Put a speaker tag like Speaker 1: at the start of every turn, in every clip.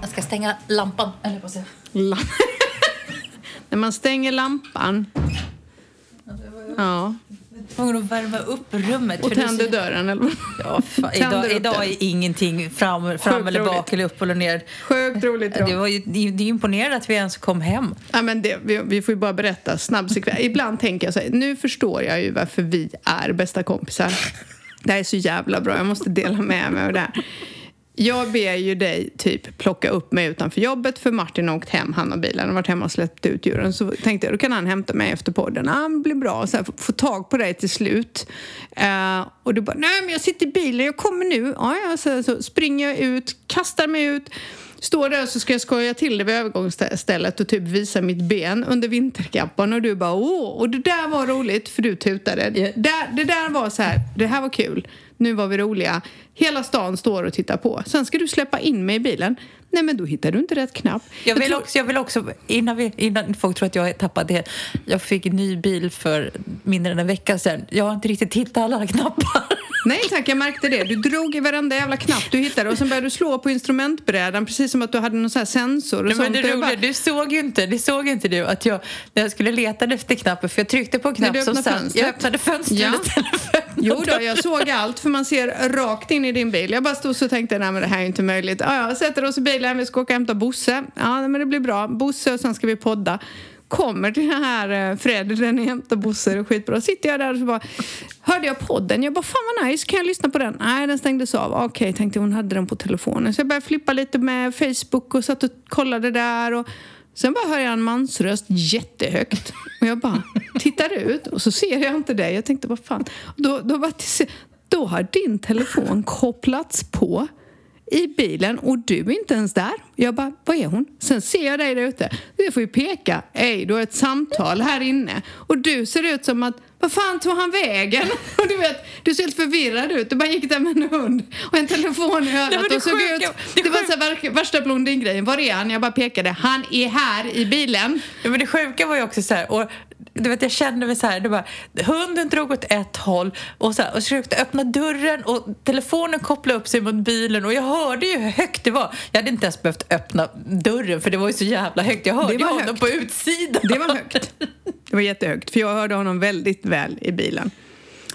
Speaker 1: Jag ska stänga lampan. Eller säger
Speaker 2: Lam- När man stänger lampan ja?
Speaker 1: Tvungen att värma upp rummet.
Speaker 2: och tänder
Speaker 1: så-
Speaker 2: dörren. Eller?
Speaker 1: Ja, fan, idag, idag är ingenting fram, fram eller bak
Speaker 2: roligt.
Speaker 1: eller upp eller ner.
Speaker 2: Sjukt roligt.
Speaker 1: Det, var ju, det, är imponerande att vi ens kom hem.
Speaker 2: Ja, men det, vi, vi får ju bara berätta snabb sekvens. Ibland tänker jag så här, nu förstår jag ju varför vi är bästa kompisar. Det här är så jävla bra, jag måste dela med mig av det här. Jag ber ju dig typ plocka upp mig utanför jobbet för Martin har åkt hem, han har bilen och varit hemma och släppt ut djuren. Så tänkte jag, då kan han hämta mig efter podden. Ah, det blir bra. Så här, få, tag på dig till slut. Eh, och du bara, nej men jag sitter i bilen, jag kommer nu. Ja, ja, så, så springer jag ut, kastar mig ut. Står där så ska jag skoja till det vid övergångsstället och typ visa mitt ben under vinterkappan och du bara åh, och det där var roligt för du tutade.
Speaker 1: Ja.
Speaker 2: Där, det där var så här, det här var kul, nu var vi roliga. Hela stan står och tittar på. Sen ska du släppa in mig i bilen. Nej men då hittar du inte rätt knapp.
Speaker 1: Jag vill,
Speaker 2: tror-
Speaker 1: också, jag vill också, innan, vi, innan folk tror att jag har tappat det, jag fick en ny bil för mindre än en vecka sedan. Jag har inte riktigt hittat alla knappar.
Speaker 2: Nej tack, jag märkte det. Du drog i varenda jävla knapp du hittade och sen började du slå på instrumentbrädan precis som att du hade någon sån sensor och
Speaker 1: Nej, men
Speaker 2: sånt.
Speaker 1: det
Speaker 2: Och jag
Speaker 1: roliga,
Speaker 2: bara,
Speaker 1: du såg ju inte, det såg inte du att jag, när jag skulle leta efter knappen, för jag tryckte på en knapp
Speaker 2: du
Speaker 1: som satt, jag öppnade fönstret
Speaker 2: Ja. Jo då, jag såg allt för man ser rakt in i din bil. Jag bara stod så och tänkte, nej men det här är inte möjligt. Ja, ja, sätter oss i bilen, vi ska åka och hämta Bosse. Ja, men det blir bra. Bosse och sen ska vi podda. Kommer till den här eh, Fred, den är hämtar Bosse, det är skitbra. Sitter jag där och så bara, hörde jag podden? Jag bara, fan vad nice, kan jag lyssna på den? Nej, den stängdes av. Okej, tänkte hon hade den på telefonen. Så jag började flippa lite med Facebook och satt och kollade där. Och sen bara hör jag en mansröst jättehögt. Och jag bara tittar ut och så ser jag inte dig. Jag tänkte, vad fan. Då, då, bara, då har din telefon kopplats på i bilen och du är inte ens där. Jag bara, vad är hon? Sen ser jag dig där ute. Du får ju peka. Ej, du har ett samtal här inne. Och du ser ut som att, vad fan tog han vägen? Och du vet, du ser helt förvirrad ut. Du bara gick där med en hund och en telefon i örat
Speaker 1: det
Speaker 2: och såg
Speaker 1: sjuka-
Speaker 2: ut...
Speaker 1: det
Speaker 2: Det var så här, värsta blondingrejen. Var är han? Jag bara pekade. Han är här i bilen.
Speaker 1: Ja, men det sjuka var ju också så här, och du vet, jag kände mig så här, det var, hunden drog åt ett håll och, så här, och försökte öppna dörren och telefonen kopplade upp sig mot bilen och jag hörde ju hur högt det var. Jag hade inte ens behövt öppna dörren för det var ju så jävla högt. Jag hörde
Speaker 2: Det
Speaker 1: ju honom
Speaker 2: högt.
Speaker 1: på utsidan.
Speaker 2: Det var högt. Det var jättehögt, för jag hörde honom väldigt väl i bilen.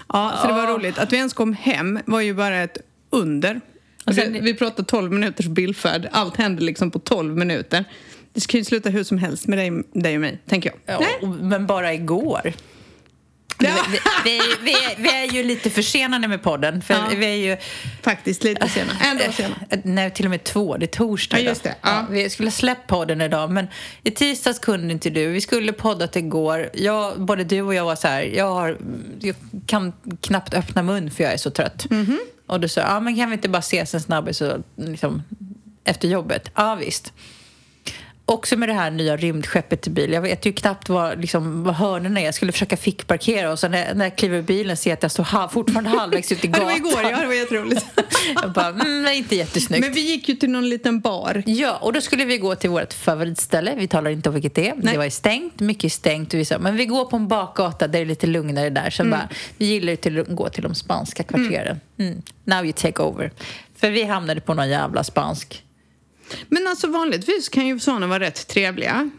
Speaker 2: Ja, så det var roligt. Att vi ens kom hem var ju bara ett under.
Speaker 1: Och
Speaker 2: vi, vi pratade 12 minuters bilfärd. Allt hände liksom på 12 minuter. Det ska ju sluta hur som helst med dig, dig och mig, tänker jag.
Speaker 1: Ja, men bara igår.
Speaker 2: Ja.
Speaker 1: Vi, vi, vi, är- vi är ju lite försenade med podden. För
Speaker 2: Ja.
Speaker 1: vi är ju...
Speaker 2: Faktiskt lite senare. En dag senare.
Speaker 1: Eh, Nej, till och med två. Det är torsdag
Speaker 2: Ja,
Speaker 1: idag.
Speaker 2: det. Ja.
Speaker 1: vi skulle släppt podden idag, men i tisdags kunde inte du. Vi skulle poddat igår. Jag, både du och jag var så här, jag, har, jag kan knappt öppna mun för jag är så trött.
Speaker 2: Mhm.
Speaker 1: Och du sa, ja men kan vi inte bara ses en snabbis liksom, efter jobbet? Ja, visst. Också med det här nya rymdskeppet till bil. Jag vet ju knappt vad, liksom, vad hörnorna är. Jag skulle försöka fickparkera och så när, när jag kliver ur bilen ser jag att jag står halv, fortfarande halvvägs ut i
Speaker 2: Ja, det
Speaker 1: gatan.
Speaker 2: var igår, ja. Det var jätteroligt.
Speaker 1: Jag bara, mm, inte jättesnyggt.
Speaker 2: Men vi gick ju till någon liten bar.
Speaker 1: Ja, och då skulle vi gå till vårt favoritställe. Vi talar inte om vilket det är.
Speaker 2: Nej.
Speaker 1: Det var stängt, mycket stängt. Och vi sa, men vi går på en bakgata där det är lite lugnare där. Sen bara, vi gillar ju till att gå till de spanska kvarteren. Mm. Now you take over. För vi hamnade på någon jävla spansk.
Speaker 2: Men alltså vanligtvis kan ju sådana vara rätt trevliga.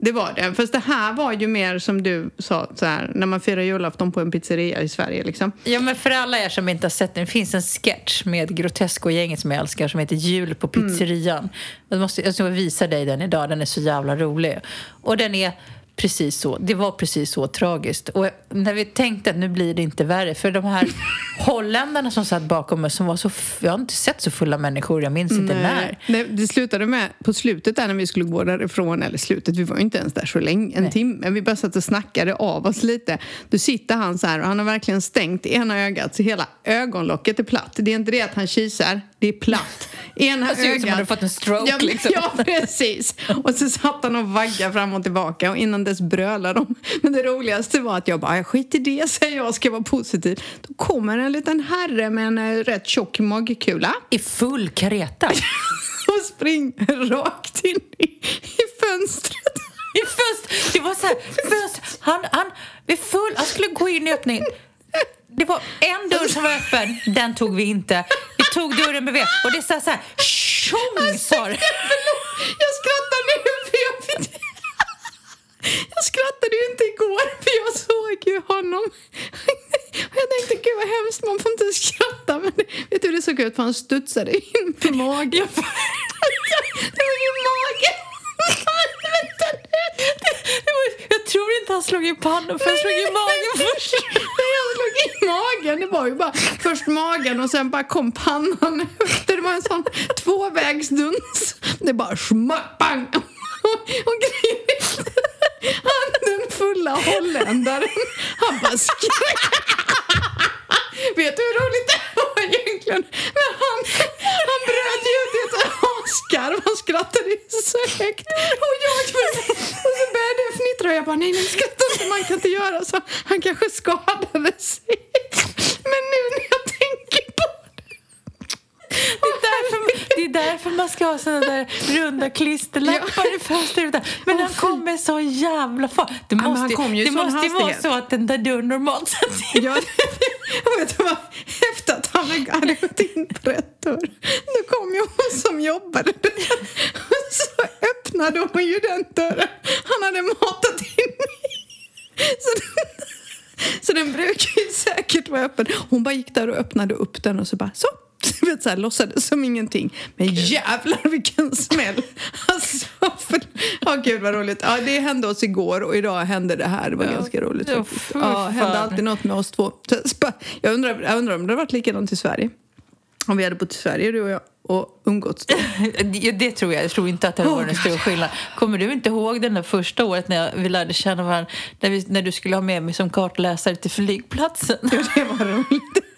Speaker 2: Det var det. Fast det här var ju mer som du sa, så här, när man firar julafton på en pizzeria i Sverige. Liksom.
Speaker 1: Ja, men för alla er som inte har sett den, det finns en sketch med Grotesco-gänget som jag älskar som heter Jul på pizzerian. Jag, måste, jag ska visa dig den idag, den är så jävla rolig. Och den är precis så, det var precis så tragiskt. Och när vi tänkte att nu blir det inte värre, för de här holländarna som satt bakom oss som var så, jag har inte sett så fulla människor, jag minns inte när.
Speaker 2: Det, det slutade med, på slutet där när vi skulle gå därifrån, eller slutet, vi var ju inte ens där så länge, en
Speaker 1: Nej.
Speaker 2: timme, vi bara satt och snackade av oss lite. Då sitter han så här och han har verkligen stängt ena ögat så hela ögonlocket är platt. Det är inte det att han kisar, det är platt. Ena
Speaker 1: Det ser ut som hade fått en stroke,
Speaker 2: ja,
Speaker 1: liksom.
Speaker 2: Ja, precis. Och så satt han och vaggade fram och tillbaka och innan dess brölade de. Men det roligaste var att jag bara, skit i det, säger jag, ska vara positiv. Då kommer en liten herre med en eh, rätt tjock magkula
Speaker 1: I full kareta.
Speaker 2: och springer rakt in i, i fönstret
Speaker 1: här, fönster, han, han, vid full, han skulle gå in i öppningen. Det var en dörr som var öppen, den tog vi inte. Tog dörren bredvid och det sa så här, tjong sa det.
Speaker 2: Jag skrattar nu för jag vet jag skrattade ju inte igår för jag såg ju honom. Och jag tänkte gud vad hemskt, man får inte skratta. Men vet du hur det såg ut? För han studsade in i magen. Det var ju magen.
Speaker 1: Jag tror inte han slog i pannan för han slog i magen först.
Speaker 2: Nej, jag slog i magen. Det var ju bara först magen och sen bara kom pannan efter. Det var en sån tvåvägsduns. Det bara smack, bang. Och grejen han den fulla holländaren, han bara skrek. Vet du hur roligt det var egentligen? Men han, han bröt ju ut i ett asgarv. Han skrattade så högt. Och jag och så började jag fnittra och jag bara nej, nej, skratta inte. Man kan inte göra så. Han kanske skadade sig. Men nu när jag tänker på
Speaker 1: det är, därför, det är därför man ska ha såna där runda klisterlappar ja. i fönstret. Men oh, han kom med så jävla fart. Det måste, ja, det måste ju vara så att den där dörren normalt sett...
Speaker 2: Vet vad, efter att han hade gått in på rätt dörr då kom ju hon som jobbade där och så öppnade hon ju den dörren han hade matat in i. Så den, så den brukar ju säkert vara öppen. Hon bara gick där och öppnade upp den och så bara så vet, så här, låtsades som ingenting. Men jävlar vilken smäll! Alltså, för, oh, gud vad roligt. Ja, det hände oss igår och idag hände det här. Det var ja. ganska roligt. Ja, ja, hände alltid något med oss två. Jag undrar, jag undrar om det har varit likadant i Sverige. Om vi hade bott i Sverige, du och jag, och umgåtts då.
Speaker 1: det tror jag. Jag tror inte att det var oh, en stor skillnad. Kommer du inte ihåg den där första året när vi lärde känna varandra? När, vi, när du skulle ha med mig som kartläsare till flygplatsen?
Speaker 2: Ja, det var roligt.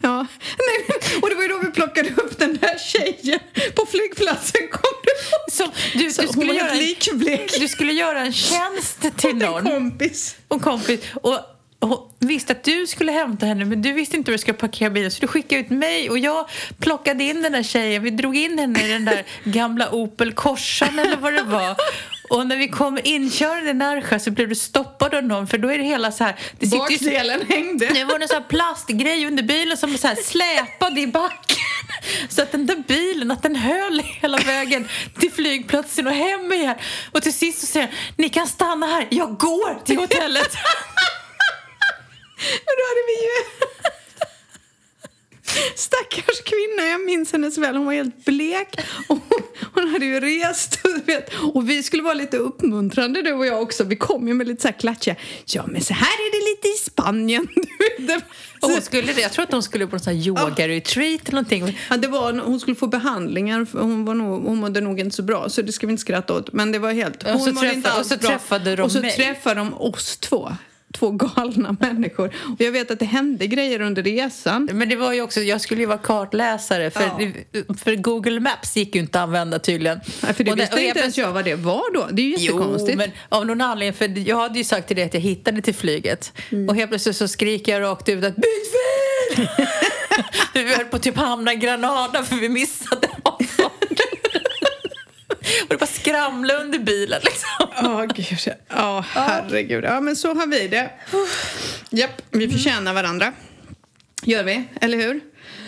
Speaker 2: Ja. Nej, och det var ju då vi plockade upp den där tjejen på flygplatsen. Kom du
Speaker 1: Som, du, du, skulle göra en, du skulle göra en tjänst till någon.
Speaker 2: En kompis.
Speaker 1: Och kompis. Och, och visste att du skulle hämta henne men du visste inte hur du skulle parkera bilen så du skickade ut mig och jag plockade in den där tjejen. Vi drog in henne i den där gamla Opel Corsan eller vad det var. Och när vi kom inkörande i Närsjö så blev du stoppad av någon för då är det hela så här... Det
Speaker 2: Bakdelen hängde.
Speaker 1: Det var en sån här plastgrej under bilen som så här släpade i backen. Så att den där bilen, att den höll hela vägen till flygplatsen och hem igen. Och till sist så säger han, ni kan stanna här, jag går till hotellet.
Speaker 2: Men då hade vi ju... Stackars kvinna, jag minns henne så väl. Hon var helt blek. Och hon hade ju rest. Och, vet, och vi skulle vara lite uppmuntrande du och jag också. Vi kom ju med lite så här klatschiga. Ja men så här är det lite i Spanien.
Speaker 1: Och hon skulle Jag tror att hon skulle på en sån här yoga-retreat eller någonting.
Speaker 2: Ja, det var, hon skulle få behandlingar. Hon, var nog, hon mådde nog inte så bra så det ska vi inte skratta åt. Men det var helt...
Speaker 1: Hon och så, träffa, och så träffade de
Speaker 2: Och så
Speaker 1: mig.
Speaker 2: träffade de oss två två galna människor. Och jag vet att det hände grejer under resan.
Speaker 1: Men det var ju också, jag skulle ju vara kartläsare för, ja. för Google Maps gick ju inte att använda tydligen.
Speaker 2: Nej, för det och visste och inte ens jag vad det var då. Det är ju jättekonstigt.
Speaker 1: Jo, men av någon anledning, för jag hade ju sagt till dig att jag hittade till flyget. Mm. Och helt plötsligt så skriker jag rakt ut att byt fil! vi höll på att typ hamna i Granada för vi missade och det bara skramla under bilen liksom.
Speaker 2: Ja, oh, gud. Ja, oh, herregud. Ja, men så har vi det. Japp, vi förtjänar varandra. Gör vi, eller hur?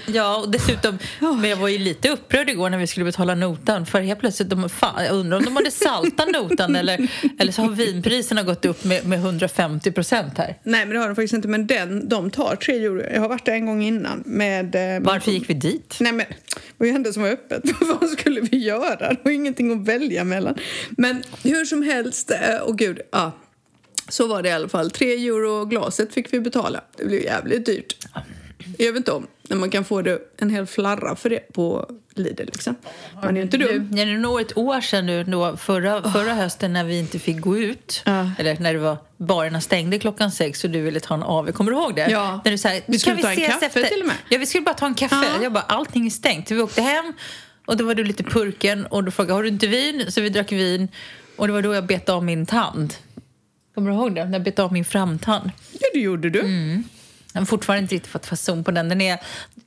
Speaker 1: Ja, och dessutom, men jag var ju lite upprörd igår när vi skulle betala notan. För helt plötsligt, de, fan, jag undrar om de hade saltat notan eller, eller så har vinpriserna gått upp med, med 150 procent här.
Speaker 2: Nej, men det har de faktiskt inte. Men den, de tar 3 euro. Jag har varit där en gång innan. Med,
Speaker 1: eh, Varför gick vi dit?
Speaker 2: Nej, men det var ju ändå som var öppet. Vad skulle vi göra? Det var ingenting att välja mellan. Men hur som helst, eh, och gud, ja. Så var det i alla fall. 3 euro glaset fick vi betala. Det blev jävligt dyrt. Jag vet inte om när man kan få det en hel flarra för det på Lidl. Liksom. Man är inte dum.
Speaker 1: Det är nog ett år sedan nu, då, förra, förra hösten när vi inte fick gå ut. Uh. Eller när det var, barerna stängde klockan sex och du ville ta en AV. Kommer du ihåg det?
Speaker 2: Ja.
Speaker 1: När du sa,
Speaker 2: vi skulle ta en kaffe efter? till och med.
Speaker 1: Ja, vi skulle bara ta en kaffe. Uh. Jag bara, allting är stängt. Vi åkte hem och då var du lite purken och då frågade har du inte vin? Så vi drack vin och det var då jag bet av min tand. Kommer du ihåg det? När jag bet av min framtand.
Speaker 2: Ja, det gjorde du.
Speaker 1: Mm. Jag har fortfarande inte riktigt fått fason på den. den är,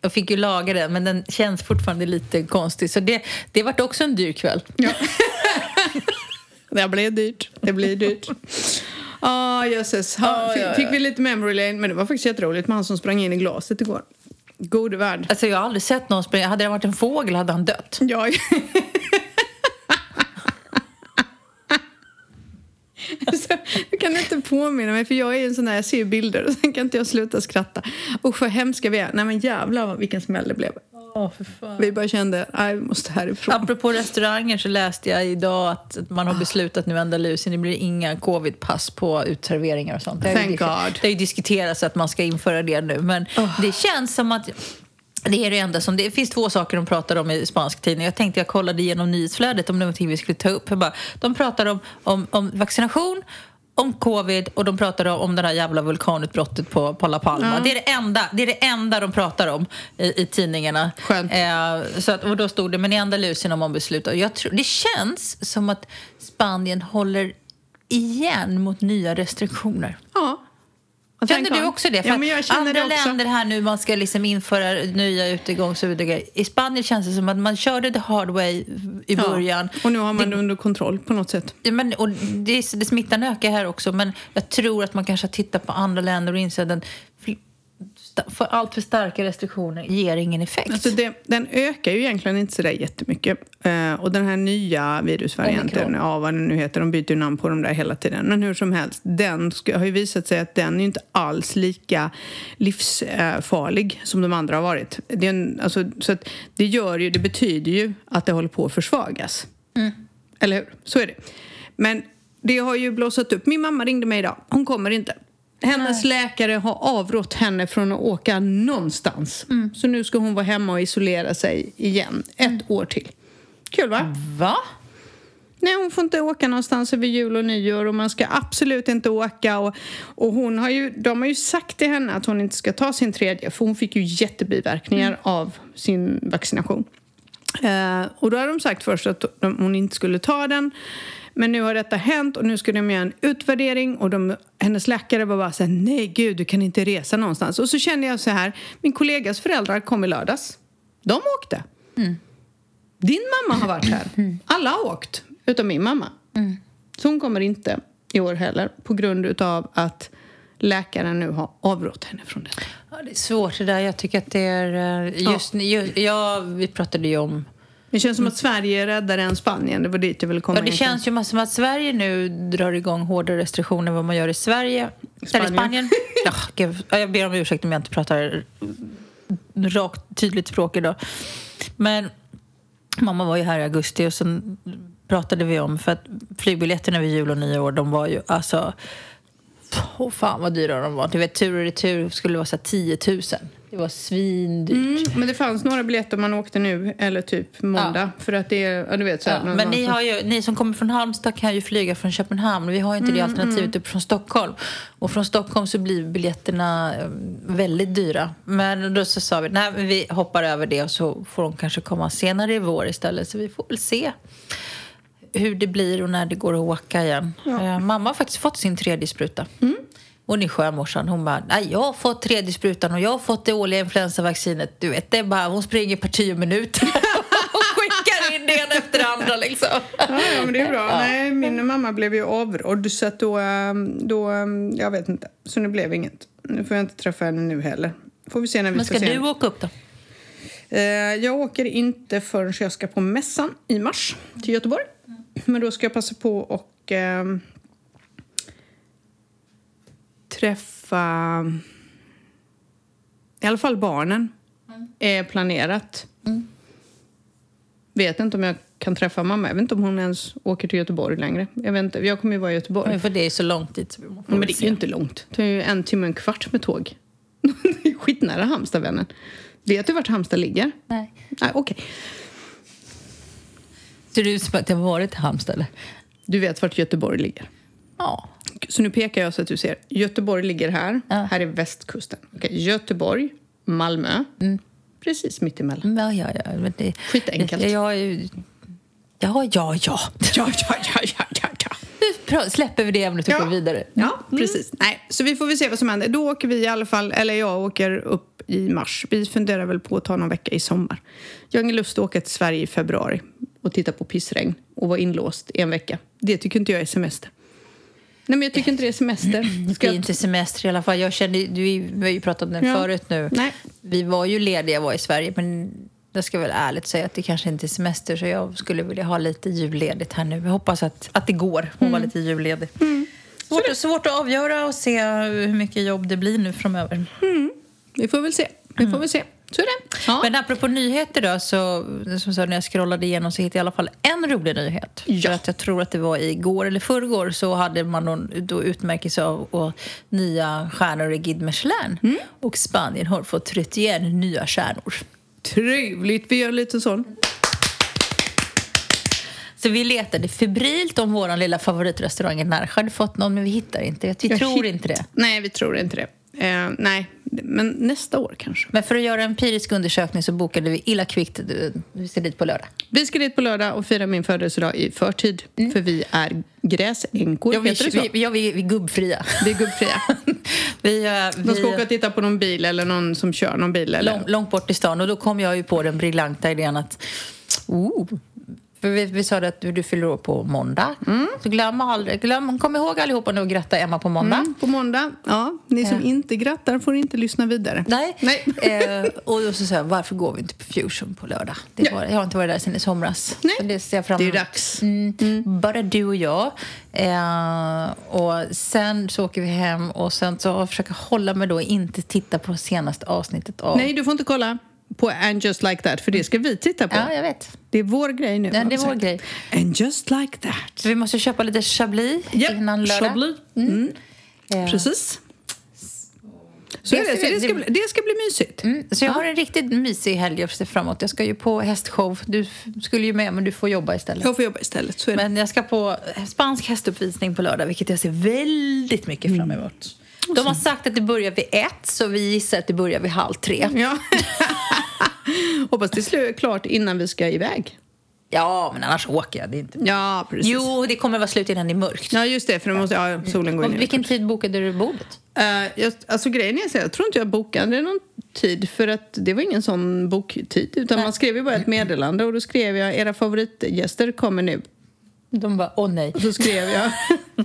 Speaker 1: jag fick ju laga den, men den känns fortfarande lite konstig. Så det, det vart också en dyr kväll.
Speaker 2: Ja. det blev dyrt. Det blir dyrt. Oh, jösses. Ha,
Speaker 1: Ja,
Speaker 2: fick,
Speaker 1: ja, ja.
Speaker 2: vi lite memory lane, men det var faktiskt jätteroligt med han som sprang in i glaset igår. Gode värld.
Speaker 1: Alltså jag har aldrig sett någon springa. Hade det varit en fågel hade han dött.
Speaker 2: Ja. Alltså, jag kan inte påminna mig, för jag är en sån där, jag ser bilder och sen kan inte jag sluta skratta. Usch vad hemska vi är. Nej men jävlar vilken smäll det blev.
Speaker 1: Fan.
Speaker 2: Vi bara kände, nej vi måste härifrån.
Speaker 1: Apropå restauranger så läste jag idag att man har beslutat nu i Andalusien det blir inga covidpass på utserveringar och sånt. Det har ju
Speaker 2: Thank God. Ah.
Speaker 1: Det har ju diskuterats att man ska införa det nu men det känns som att det är det enda som... Det finns två saker de pratar om i spansk tidning. Jag tänkte jag kollade igenom nyhetsflödet om det var någonting vi skulle ta upp. Jag bara, de pratar om, om, om vaccination om covid och de pratar om det här jävla vulkanutbrottet på, på La Palma. Det, är det, enda, det är det enda de pratar om i, i tidningarna. Eh, så att, och då stod det, men i Andalusien har man beslutat. Jag tror, det känns som att Spanien håller igen mot nya restriktioner.
Speaker 2: Ja.
Speaker 1: Känner du också det? För
Speaker 2: Ja, men jag känner
Speaker 1: andra
Speaker 2: det också.
Speaker 1: länder här nu, man ska liksom införa nya utegångs och utegångs. I Spanien känns det som att man körde the hard way i början.
Speaker 2: Ja. Och nu har man det under kontroll på något sätt.
Speaker 1: Ja, Men, och det, det smittan ökar här också, men jag tror att man kanske har tittat på andra länder och insett att för allt för starka restriktioner ger ingen effekt.
Speaker 2: Alltså det, den ökar ju egentligen inte sådär jättemycket. Eh, och den här nya virusvarianten,
Speaker 1: Omikron.
Speaker 2: ja vad den nu heter, de byter ju namn på dem där hela tiden. Men hur som helst, den har ju visat sig att den är inte alls lika livsfarlig som de andra har varit. Det, en, alltså, så det, gör ju, det betyder ju att det håller på att försvagas. Eller hur? Så är det. Men det har ju blossat upp. Min mamma ringde mig idag. Hon kommer inte. Hennes läkare har avrått henne från att åka någonstans. Så nu ska hon vara hemma och isolera sig igen. Ett år till. Kul va?
Speaker 1: Va?
Speaker 2: Nej, hon får inte åka någonstans över jul och nyår och man ska absolut inte åka. Och, och hon har ju, de har ju sagt till henne att hon inte ska ta sin tredje för hon fick ju jättebiverkningar av sin vaccination. Eh, och då har de sagt först att de, hon inte skulle ta den. Men nu har detta hänt och nu ska de göra en utvärdering och de, hennes läkare var bara så här, nej gud du kan inte resa någonstans. Och så kände jag så här, min kollegas föräldrar kom i lördags. De åkte. Din mamma har varit här. Alla har åkt, utom min mamma. Så hon kommer inte i år heller på grund av att läkaren nu har avrått henne från det.
Speaker 1: Ja, det är svårt det där. Jag tycker att det är... eh, Just, ju- ja, vi pratade ju om...
Speaker 2: Det känns som att Sverige är räddare än Spanien. Det var dit jag ville komma.
Speaker 1: Ja, det
Speaker 2: egentligen.
Speaker 1: känns ju som att Sverige nu drar igång hårdare restriktioner än vad man gör i Sverige.
Speaker 2: Spanien.
Speaker 1: Eller Spanien. Ja, ja, jag ber om ursäkt om jag inte pratar rakt, tydligt språk idag. Men mamma var ju här i augusti och sen pratade vi om... För att flygbiljetterna vid jul och nyår, de var ju alltså... Åh fan vad dyra de var. Du vet, tur och retur skulle vara så här 10 000. Det var svindyrt.
Speaker 2: Mm, men det fanns några biljetter man åkte nu, eller typ måndag. För att det är, ja, du vet så här,
Speaker 1: Ja, men ni, har ju, ni som kommer från Halmstad kan ju flyga från Köpenhamn. Vi har ju inte det alternativet upp från Stockholm. Och från Stockholm så blir biljetterna eh, väldigt dyra. Men då så sa vi, nej vi hoppar över det och så får de kanske komma senare i vår istället. Så vi får väl se hur det blir och när det går att åka igen. Eh, mamma har faktiskt fått sin tredje spruta. Hon är skön. Hon bara, nej jag har fått tredje sprutan och jag har fått det årliga influensavaccinet. Du vet, det är bara, hon springer per tio minuter skickar in det ena efter det andra liksom.
Speaker 2: Ja, ja, men det är bra. Nej, min mamma blev ju avrådd så att då, ehm, då, ehm, jag vet inte. Så nu blev inget. Nu får jag inte träffa henne nu heller. Får vi se när vi
Speaker 1: Men ska
Speaker 2: se
Speaker 1: du åka upp då?
Speaker 2: Eh, jag åker inte förrän jag ska på mässan i mars till Göteborg. Men då ska jag passa på och ehm, träffa i alla fall barnen. Är planerat. Vet inte om jag kan träffa mamma. Jag vet inte om hon ens åker till Göteborg längre. Jag, vet inte. jag kommer ju vara i Göteborg.
Speaker 1: För det är så långt dit.
Speaker 2: Men det är ju inte långt. Det är ju en timme och en kvart med tåg. det är skitnära Halmstad, vännen. Vet du vart Halmstad ligger?
Speaker 1: Nej.
Speaker 2: Nej, okej.
Speaker 1: Ser det ut som att har varit i Halmstad eller?
Speaker 2: Du vet vart Göteborg ligger.
Speaker 1: Ja.
Speaker 2: Så nu pekar jag så att du ser. Göteborg ligger här.
Speaker 1: Ja.
Speaker 2: Här är västkusten. Okej, Göteborg, Malmö. Precis mitt emellan.
Speaker 1: Ja, ja, ja. Men det,
Speaker 2: Skitenkelt.
Speaker 1: Jag, jag, ja, ja, ja.
Speaker 2: Ja, ja, ja, ja, ja, ja.
Speaker 1: Nu släpper vi det ämnet och går vidare.
Speaker 2: Ja, precis. Nej, så vi får väl se vad som händer. Då åker vi i alla fall, eller jag åker upp i mars. Vi funderar väl på att ta någon vecka i sommar. Jag har ingen lust att åka till Sverige i februari och titta på pissregn och vara inlåst i en vecka. Det tycker inte jag är semester. Nej, men jag tycker inte det är semester.
Speaker 1: Det
Speaker 2: Ska
Speaker 1: blir
Speaker 2: jag-
Speaker 1: inte semester i alla fall. Jag kände, du, vi har ju pratat om det
Speaker 2: Ja.
Speaker 1: förut nu.
Speaker 2: Nej.
Speaker 1: Vi var ju lediga var i Sverige, men jag ska väl ärligt säga att det kanske inte är semester så jag skulle vilja ha lite julledigt här nu. Jag hoppas att, att det går att
Speaker 2: Mm.
Speaker 1: vara lite julledig. Svårt, svårt att avgöra och se hur mycket jobb det blir nu framöver.
Speaker 2: Vi får väl se. Vi får väl se. Så är det. Ja.
Speaker 1: Men apropå nyheter då, så som sagt, när jag scrollade igenom så hittade jag i alla fall en rolig nyhet.
Speaker 2: Ja.
Speaker 1: För att jag tror att det var igår eller förrgår så hade man någon, då utmärkelse av och nya stjärnor i Guide Michelin.
Speaker 2: Mm.
Speaker 1: Och Spanien har fått 31 nya stjärnor.
Speaker 2: Trevligt. Vi gör lite sån.
Speaker 1: Så vi letade febrilt om vår lilla favoritrestaurang i Närsjö hade fått någon, men vi hittar inte. Vi
Speaker 2: Jag
Speaker 1: tror inte det.
Speaker 2: Nej, vi tror inte det. Eh, nej, men nästa år kanske.
Speaker 1: Men för att göra en empirisk undersökning så bokade vi illa kvickt. Vi ska dit på lördag.
Speaker 2: Vi ska dit på lördag och fira min födelsedag i förtid. För vi är gräsänkor,
Speaker 1: Ja, vi,
Speaker 2: heter det så?
Speaker 1: vi, ja, vi, vi är gubbfria.
Speaker 2: Vi är gubbfria.
Speaker 1: vi, eh,
Speaker 2: De ska
Speaker 1: vi-
Speaker 2: åka och titta på någon bil eller någon som kör någon bil. Eller?
Speaker 1: lång, långt bort i stan. Och då kom jag ju på den briljanta idén att... Oh, vi, vi sa att du, du fyller år på måndag. Så glöm aldrig, glöm, kom ihåg allihopa nu att gratta Emma på måndag.
Speaker 2: Mm, på måndag. Ja, ni som inte grattar får inte lyssna vidare.
Speaker 1: Nej.
Speaker 2: Nej.
Speaker 1: eh, och då så sa jag, varför går vi inte på Fusion på lördag? Det
Speaker 2: Ja.
Speaker 1: var, jag har inte varit där sedan i somras.
Speaker 2: Nej.
Speaker 1: Så det ser jag fram
Speaker 2: Det är
Speaker 1: emot.
Speaker 2: dags.
Speaker 1: Mm. Bara du och jag. Eh, och sen så åker vi hem och sen så försöker jag hålla mig då inte titta på senaste avsnittet av...
Speaker 2: Nej, du får inte kolla på And just like that, för det ska vi titta på.
Speaker 1: Ja, jag vet.
Speaker 2: Det är vår grej nu.
Speaker 1: Ja, det är vår grej.
Speaker 2: And just like that.
Speaker 1: Vi måste köpa lite chablis
Speaker 2: Ja,
Speaker 1: innan lördag.
Speaker 2: Chablis. Mm.
Speaker 1: Eh,
Speaker 2: Precis. Så
Speaker 1: Det
Speaker 2: är det, så
Speaker 1: ska-
Speaker 2: det, ska
Speaker 1: det-
Speaker 2: bli, det ska bli mysigt.
Speaker 1: Mm, så jag har en riktigt mysig helg att se framåt. Jag ska ju på hästshow. Du skulle ju med, men du får jobba istället.
Speaker 2: Jag får jobba istället. Så.
Speaker 1: Men jag ska på spansk hästuppvisning på lördag, vilket jag ser väldigt mycket fram emot. De har sagt att det börjar vid ett, så vi gissar att det börjar vid halv tre.
Speaker 2: Ja. Hoppas det är klart innan vi ska iväg.
Speaker 1: Ja, men annars åker jag. Det är inte...
Speaker 2: Ja, precis.
Speaker 1: Jo, det kommer vara slut innan det är mörkt.
Speaker 2: Ja, just det, för då måste ja, solen gå in.
Speaker 1: Och vilken tid bokade du bordet?
Speaker 2: Uh, jag, alltså grejen är så jag tror inte jag bokade någon tid för att det var ingen sån boktid utan man skrev ju bara ett meddelande och då skrev jag era favoritgäster kommer nu.
Speaker 1: De bara, åh nej.
Speaker 2: Och så skrev jag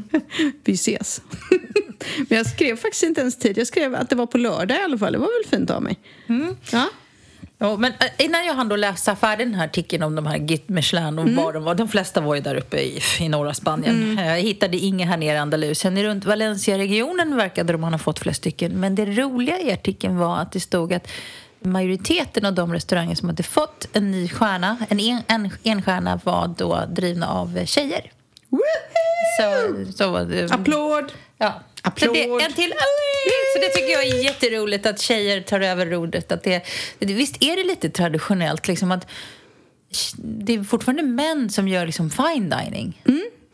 Speaker 2: vi ses. Men jag skrev faktiskt inte ens tid. Jag skrev att det var på lördag i alla fall. Det var väl fint av mig. Ja.
Speaker 1: Ja, men eh, innan jag hann då läsa färdigt den här artikeln om de här Git Michelin och var de var, de flesta var ju där uppe i, i norra Spanien. Eh, Jag hittade inga här nere i Andalusien. Runt Valencia-regionen verkade de ha fått flest stycken. Men det roliga i artikeln var att det stod att majoriteten av de restauranger som hade fått en ny stjärna, en, en, en, en stjärna var då drivna av tjejer. Så, så det,
Speaker 2: Applåd!
Speaker 1: Ja.
Speaker 2: Applåd.
Speaker 1: Så det, en till. Så det tycker jag är jätteroligt att tjejer tar över rodret. Att det, det- visst är det lite traditionellt liksom att det är fortfarande män som gör liksom fine dining?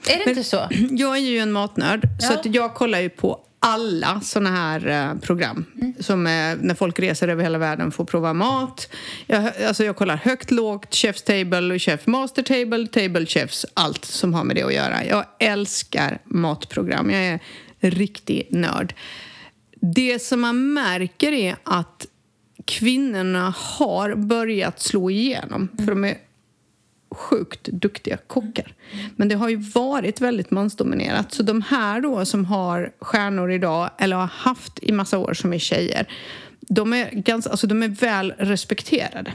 Speaker 1: Är det inte så?
Speaker 2: Jag är ju en matnörd, så
Speaker 1: Ja.
Speaker 2: att jag kollar ju på alla såna här eh, program. Som eh, när folk reser över hela världen får prova mat. Jag, alltså jag kollar högt, lågt, Chef's Table Chef Master Table, Table Chefs, allt som har med det att göra. Jag älskar matprogram. Jag är riktig nörd. Det som man märker är att kvinnorna har börjat slå igenom. För de är sjukt duktiga kockar. Men det har ju varit väldigt mansdominerat. Så de här då som har stjärnor idag, eller har haft i massa år som är tjejer, de är, ganska, alltså de är väl respekterade.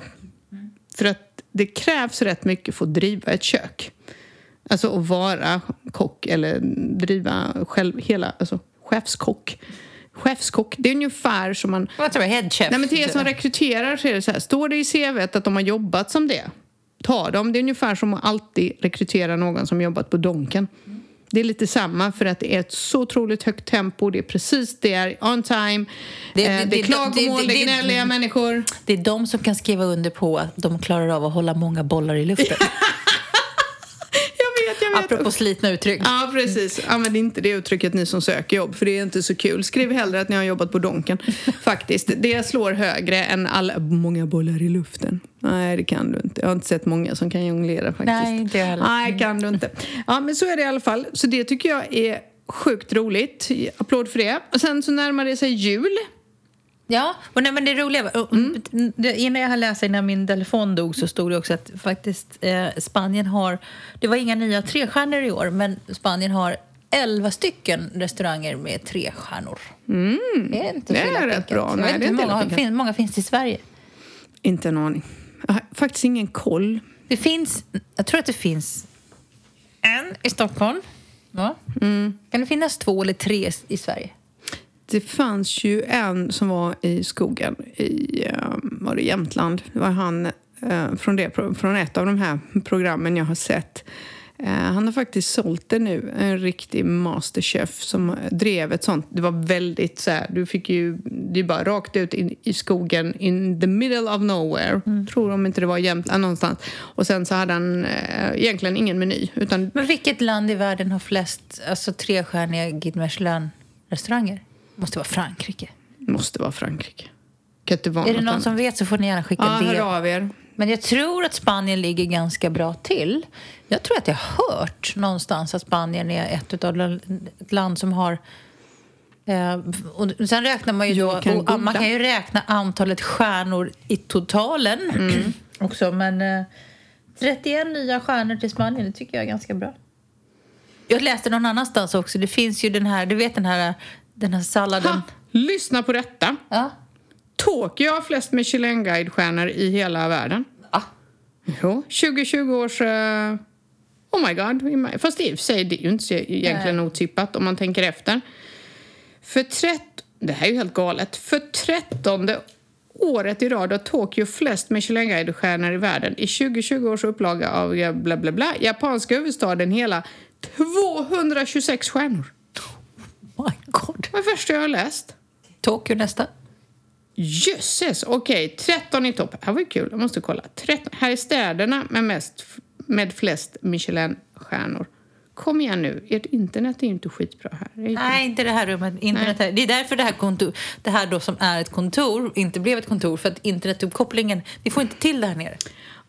Speaker 2: För att det krävs rätt mycket för att driva ett kök. Alltså att vara kock eller driva själv, hela, alltså chefskock. Chefskock, det är ungefär som man
Speaker 1: Vad tror jag? Headchef?
Speaker 2: Nej, men till er som rekryterar så är det så här, står det i CVt att de har jobbat som det, ta dem. Det är ungefär som att alltid rekrytera någon som jobbat på Donken. Det är lite samma för att det är ett så otroligt högt tempo, det är precis det, är on time,
Speaker 1: Det-
Speaker 2: det,
Speaker 1: det-
Speaker 2: eh, det
Speaker 1: det-
Speaker 2: är klagomål,
Speaker 1: det-
Speaker 2: är gnälliga människor.
Speaker 1: Det är de som kan skriva under på att de klarar av att hålla många bollar i luften.
Speaker 2: Vet, jag vet.
Speaker 1: Apropå slitna uttryck.
Speaker 2: Ja, precis. Använd inte det uttrycket ni som söker jobb, för det är inte så kul. Skriv hellre att ni har jobbat på Donken. Faktiskt. Det slår högre än alla... Många bollar i luften. Nej, det kan du inte. Jag har inte sett många som kan jonglera faktiskt.
Speaker 1: Nej, inte jag heller.
Speaker 2: Nej, kan du inte. Ja, men så är det i alla fall. Så det tycker jag är sjukt roligt. Applåd för det. Och sen så närmar det sig jul.
Speaker 1: Ja, och nej, men det roliga var, det, innan jag läsa innan min telefon dog så stod det också att faktiskt eh, Spanien har, det var inga nya trestjärnor i år, men Spanien har 11 stycken restauranger med tre stjärnor. Mm. Det är inte
Speaker 2: Det är rätt bra.
Speaker 1: Jag
Speaker 2: Nej,
Speaker 1: vet
Speaker 2: det är
Speaker 1: inte hur många, fin, många finns det i Sverige.
Speaker 2: Inte en aning. Jag har faktiskt ingen koll.
Speaker 1: Det finns, jag tror att det finns en i Stockholm. Ja.
Speaker 2: Mm.
Speaker 1: Kan det finnas två eller tre i Sverige?
Speaker 2: Det fanns ju en som var i skogen i eh, var det Jämtland. Det var han eh, från, det, från ett av de här programmen jag har sett. Eh, han har faktiskt sålt det nu, en riktig masterchef som drev ett sånt. Det var väldigt så här, du fick ju, det är bara rakt ut in, i skogen in the middle of nowhere. Tror om inte det var Jämtland någonstans. Och sen så hade han eh, egentligen ingen meny utan
Speaker 1: Men vilket land i världen har flest alltså, trestjärniga Guide Michelin-restauranger? Måste vara Frankrike.
Speaker 2: måste vara Frankrike. Kan inte vara
Speaker 1: Är det någon
Speaker 2: annat.
Speaker 1: som vet så får ni gärna skicka
Speaker 2: Ja,
Speaker 1: det.
Speaker 2: hör av er.
Speaker 1: Men jag tror att Spanien ligger ganska bra till. Jag tror att jag har hört någonstans att Spanien är ett av ett land som har... Eh, och sen räknar man ju då...
Speaker 2: Kan
Speaker 1: och, man kan ju räkna antalet stjärnor i totalen också. Men eh, 31 nya stjärnor till Spanien, det tycker jag är ganska bra. Jag läste någon annanstans också. Det finns ju den här, du vet den här, den här salladen.
Speaker 2: Ha, lyssna på detta.
Speaker 1: Ja.
Speaker 2: Tokyo har flest Michelin-guide-stjärnor i hela världen.
Speaker 1: ja.
Speaker 2: Jo, 2020 års... eh, oh my god. Fast i och för sig, det är ju inte egentligen otippat om man tänker efter. För trett... Det här är ju helt galet. För trettonde året i rad har Tokyo flest Michelin-guide-stjärnor i världen. I 2020 års upplaga av bla bla bla, japanska huvudstaden hela 226 stjärnor.
Speaker 1: My God.
Speaker 2: Det första jag har läst.
Speaker 1: Tokyo nästa.
Speaker 2: Jösses! Okej, 13 i topp. Det här var ju kul, jag måste kolla. 13. Här är städerna med, mest, med flest Michelin-stjärnor. Kom igen nu, ert internet är ju inte skitbra här.
Speaker 1: Nej, inte det här rummet. Internet här. Det är därför det här, kontor, det här då som är ett kontor inte blev ett kontor. För att internetuppkopplingen, vi får inte till det här nere.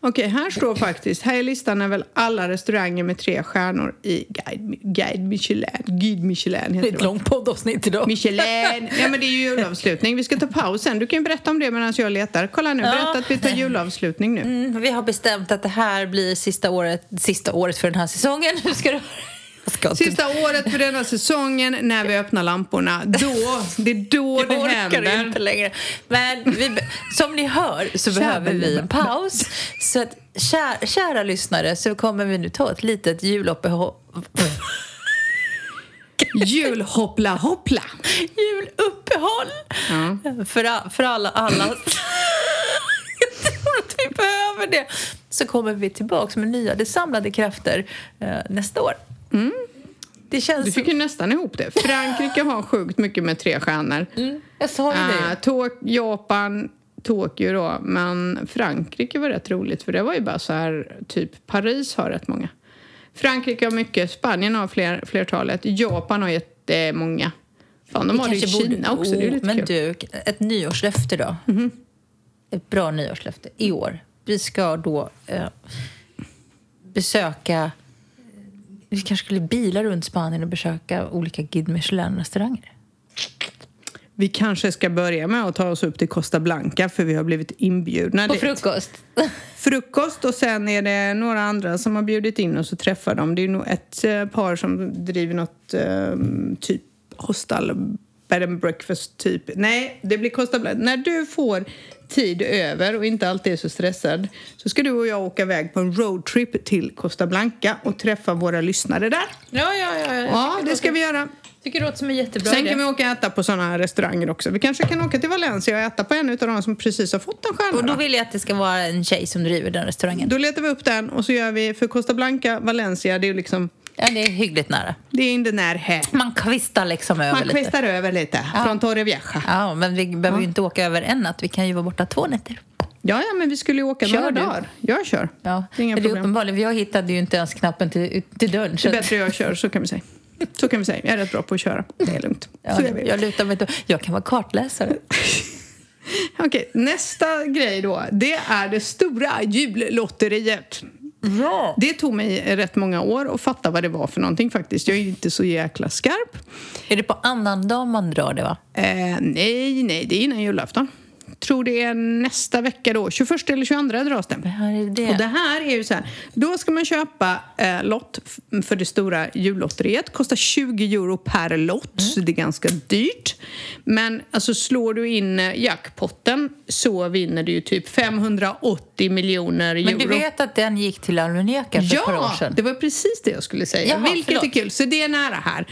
Speaker 2: Okej, här står faktiskt, här är listan över alla restauranger med tre stjärnor i Guide, Guide Michelin. Guide Michelin
Speaker 1: Det är
Speaker 2: heter
Speaker 1: ett långt poddavsnitt idag.
Speaker 2: Michelin! Ja men det är ju julavslutning. Vi ska ta paus sen. Du kan ju berätta om det medan jag letar. Kolla nu, berätta att vi tar julavslutning nu.
Speaker 1: Mm, vi har bestämt att det här blir sista året, sista året för den här säsongen. Nu ska du... Jag
Speaker 2: Sista året för denna säsongen när vi öppnar lamporna. Då, det är då
Speaker 1: Jag
Speaker 2: det
Speaker 1: orkar
Speaker 2: händer.
Speaker 1: inte längre. Men vi, som ni hör så behöver vi en paus. Så att, kär, kära lyssnare så kommer vi nu ta ett litet juluppehåll.
Speaker 2: Julhoppla hoppla!
Speaker 1: juluppehåll
Speaker 2: Ja.
Speaker 1: för, för alla, alla. Jag tror att vi behöver det. Så kommer vi tillbaka med nya det samlade krafter eh, nästa år. Det känns...
Speaker 2: Du fick ju nästan ihop det. Frankrike har sjukt mycket med tre stjärnor.
Speaker 1: mm, jag sa ju det.
Speaker 2: Tok- Japan, Tokyo då. Men Frankrike var rätt roligt för det var ju bara så här, typ Paris har rätt många. Frankrike har mycket, Spanien har fler, flertalet, Japan har jättemånga. Fan, de
Speaker 1: Vi
Speaker 2: har det i
Speaker 1: kanske borde-
Speaker 2: Kina också, det är
Speaker 1: Oh,
Speaker 2: lite
Speaker 1: Men
Speaker 2: kul.
Speaker 1: Du, ett nyårslöfte då. Ett bra nyårslöfte i år. Vi ska då eh, besöka... Vi kanske skulle bila runt Spanien och besöka olika Guide Michelin-restauranger.
Speaker 2: Vi kanske ska börja med att ta oss upp till Costa Blanca för vi har blivit inbjudna
Speaker 1: På
Speaker 2: dit.
Speaker 1: frukost.
Speaker 2: Frukost och sen är det några andra som har bjudit in oss och träffar dem. Det är nog ett eh, par som driver något eh, typ hostel, bed and breakfast typ. Nej, det blir Costa Blanca. När du får tid över och inte alltid är så stressad så ska du och jag åka iväg på en roadtrip till Costa Blanca och träffa våra lyssnare där.
Speaker 1: Ja, ja, ja.
Speaker 2: Ja, det ska vi göra.
Speaker 1: tycker det låter som en jättebra
Speaker 2: Sen
Speaker 1: idé.
Speaker 2: kan vi åka och äta på såna här restauranger också. Vi kanske kan åka till Valencia och äta på en av de som precis har fått en stjärna.
Speaker 1: Och då
Speaker 2: då.
Speaker 1: vill jag att det ska vara en tjej som driver den restaurangen.
Speaker 2: Då letar vi upp den och så gör vi för Costa Blanca, Valencia, det är ju liksom,
Speaker 1: Ja, det är hyggligt nära.
Speaker 2: det är in the närhet.
Speaker 1: Man kvistar liksom över
Speaker 2: Man
Speaker 1: lite.
Speaker 2: kvistar över lite från Torrevieja.
Speaker 1: Ja, men vi behöver ju inte åka över en natt. Vi kan ju vara borta två nätter.
Speaker 2: Ja, ja, men vi skulle ju åka
Speaker 1: Kör
Speaker 2: några
Speaker 1: du?
Speaker 2: dagar. Jag kör.
Speaker 1: Ja,
Speaker 2: Det är inga
Speaker 1: det är
Speaker 2: problem.
Speaker 1: uppenbarligen. Jag hittade ju inte ens knappen till, till dörren.
Speaker 2: Det
Speaker 1: Så
Speaker 2: är bättre jag kör, så kan vi säga. Så kan vi säga. Jag är rätt bra på att köra. Det är lugnt.
Speaker 1: ja,
Speaker 2: så vi.
Speaker 1: jag lutar mig inte. Jag kan vara kartläsare.
Speaker 2: Okej, nästa grej då. Det är det stora jullotteriet.
Speaker 1: Ja.
Speaker 2: Det tog mig rätt många år att fatta vad det var för någonting faktiskt. Jag är inte så jäkla skarp.
Speaker 1: Är det på annandag man drar det, va?
Speaker 2: Eh, nej, nej, det är innan julafton. tror det är nästa vecka då, 21 eller 22 dras det.
Speaker 1: Det här är det.
Speaker 2: Och det här är ju så här, då ska man köpa eh, lott för det stora jullotteriet. Kostar 20 euro per lott,
Speaker 1: Mm.
Speaker 2: så det är ganska dyrt. Men alltså slår du in eh, jackpotten så vinner du ju typ 580 miljoner euro.
Speaker 1: Men du vet att den gick till Almeneka för ett par år
Speaker 2: Ja,
Speaker 1: sedan?
Speaker 2: det var precis det jag skulle säga.
Speaker 1: Jaha,
Speaker 2: Vilket
Speaker 1: förlåt.
Speaker 2: är kul. Så det är nära här.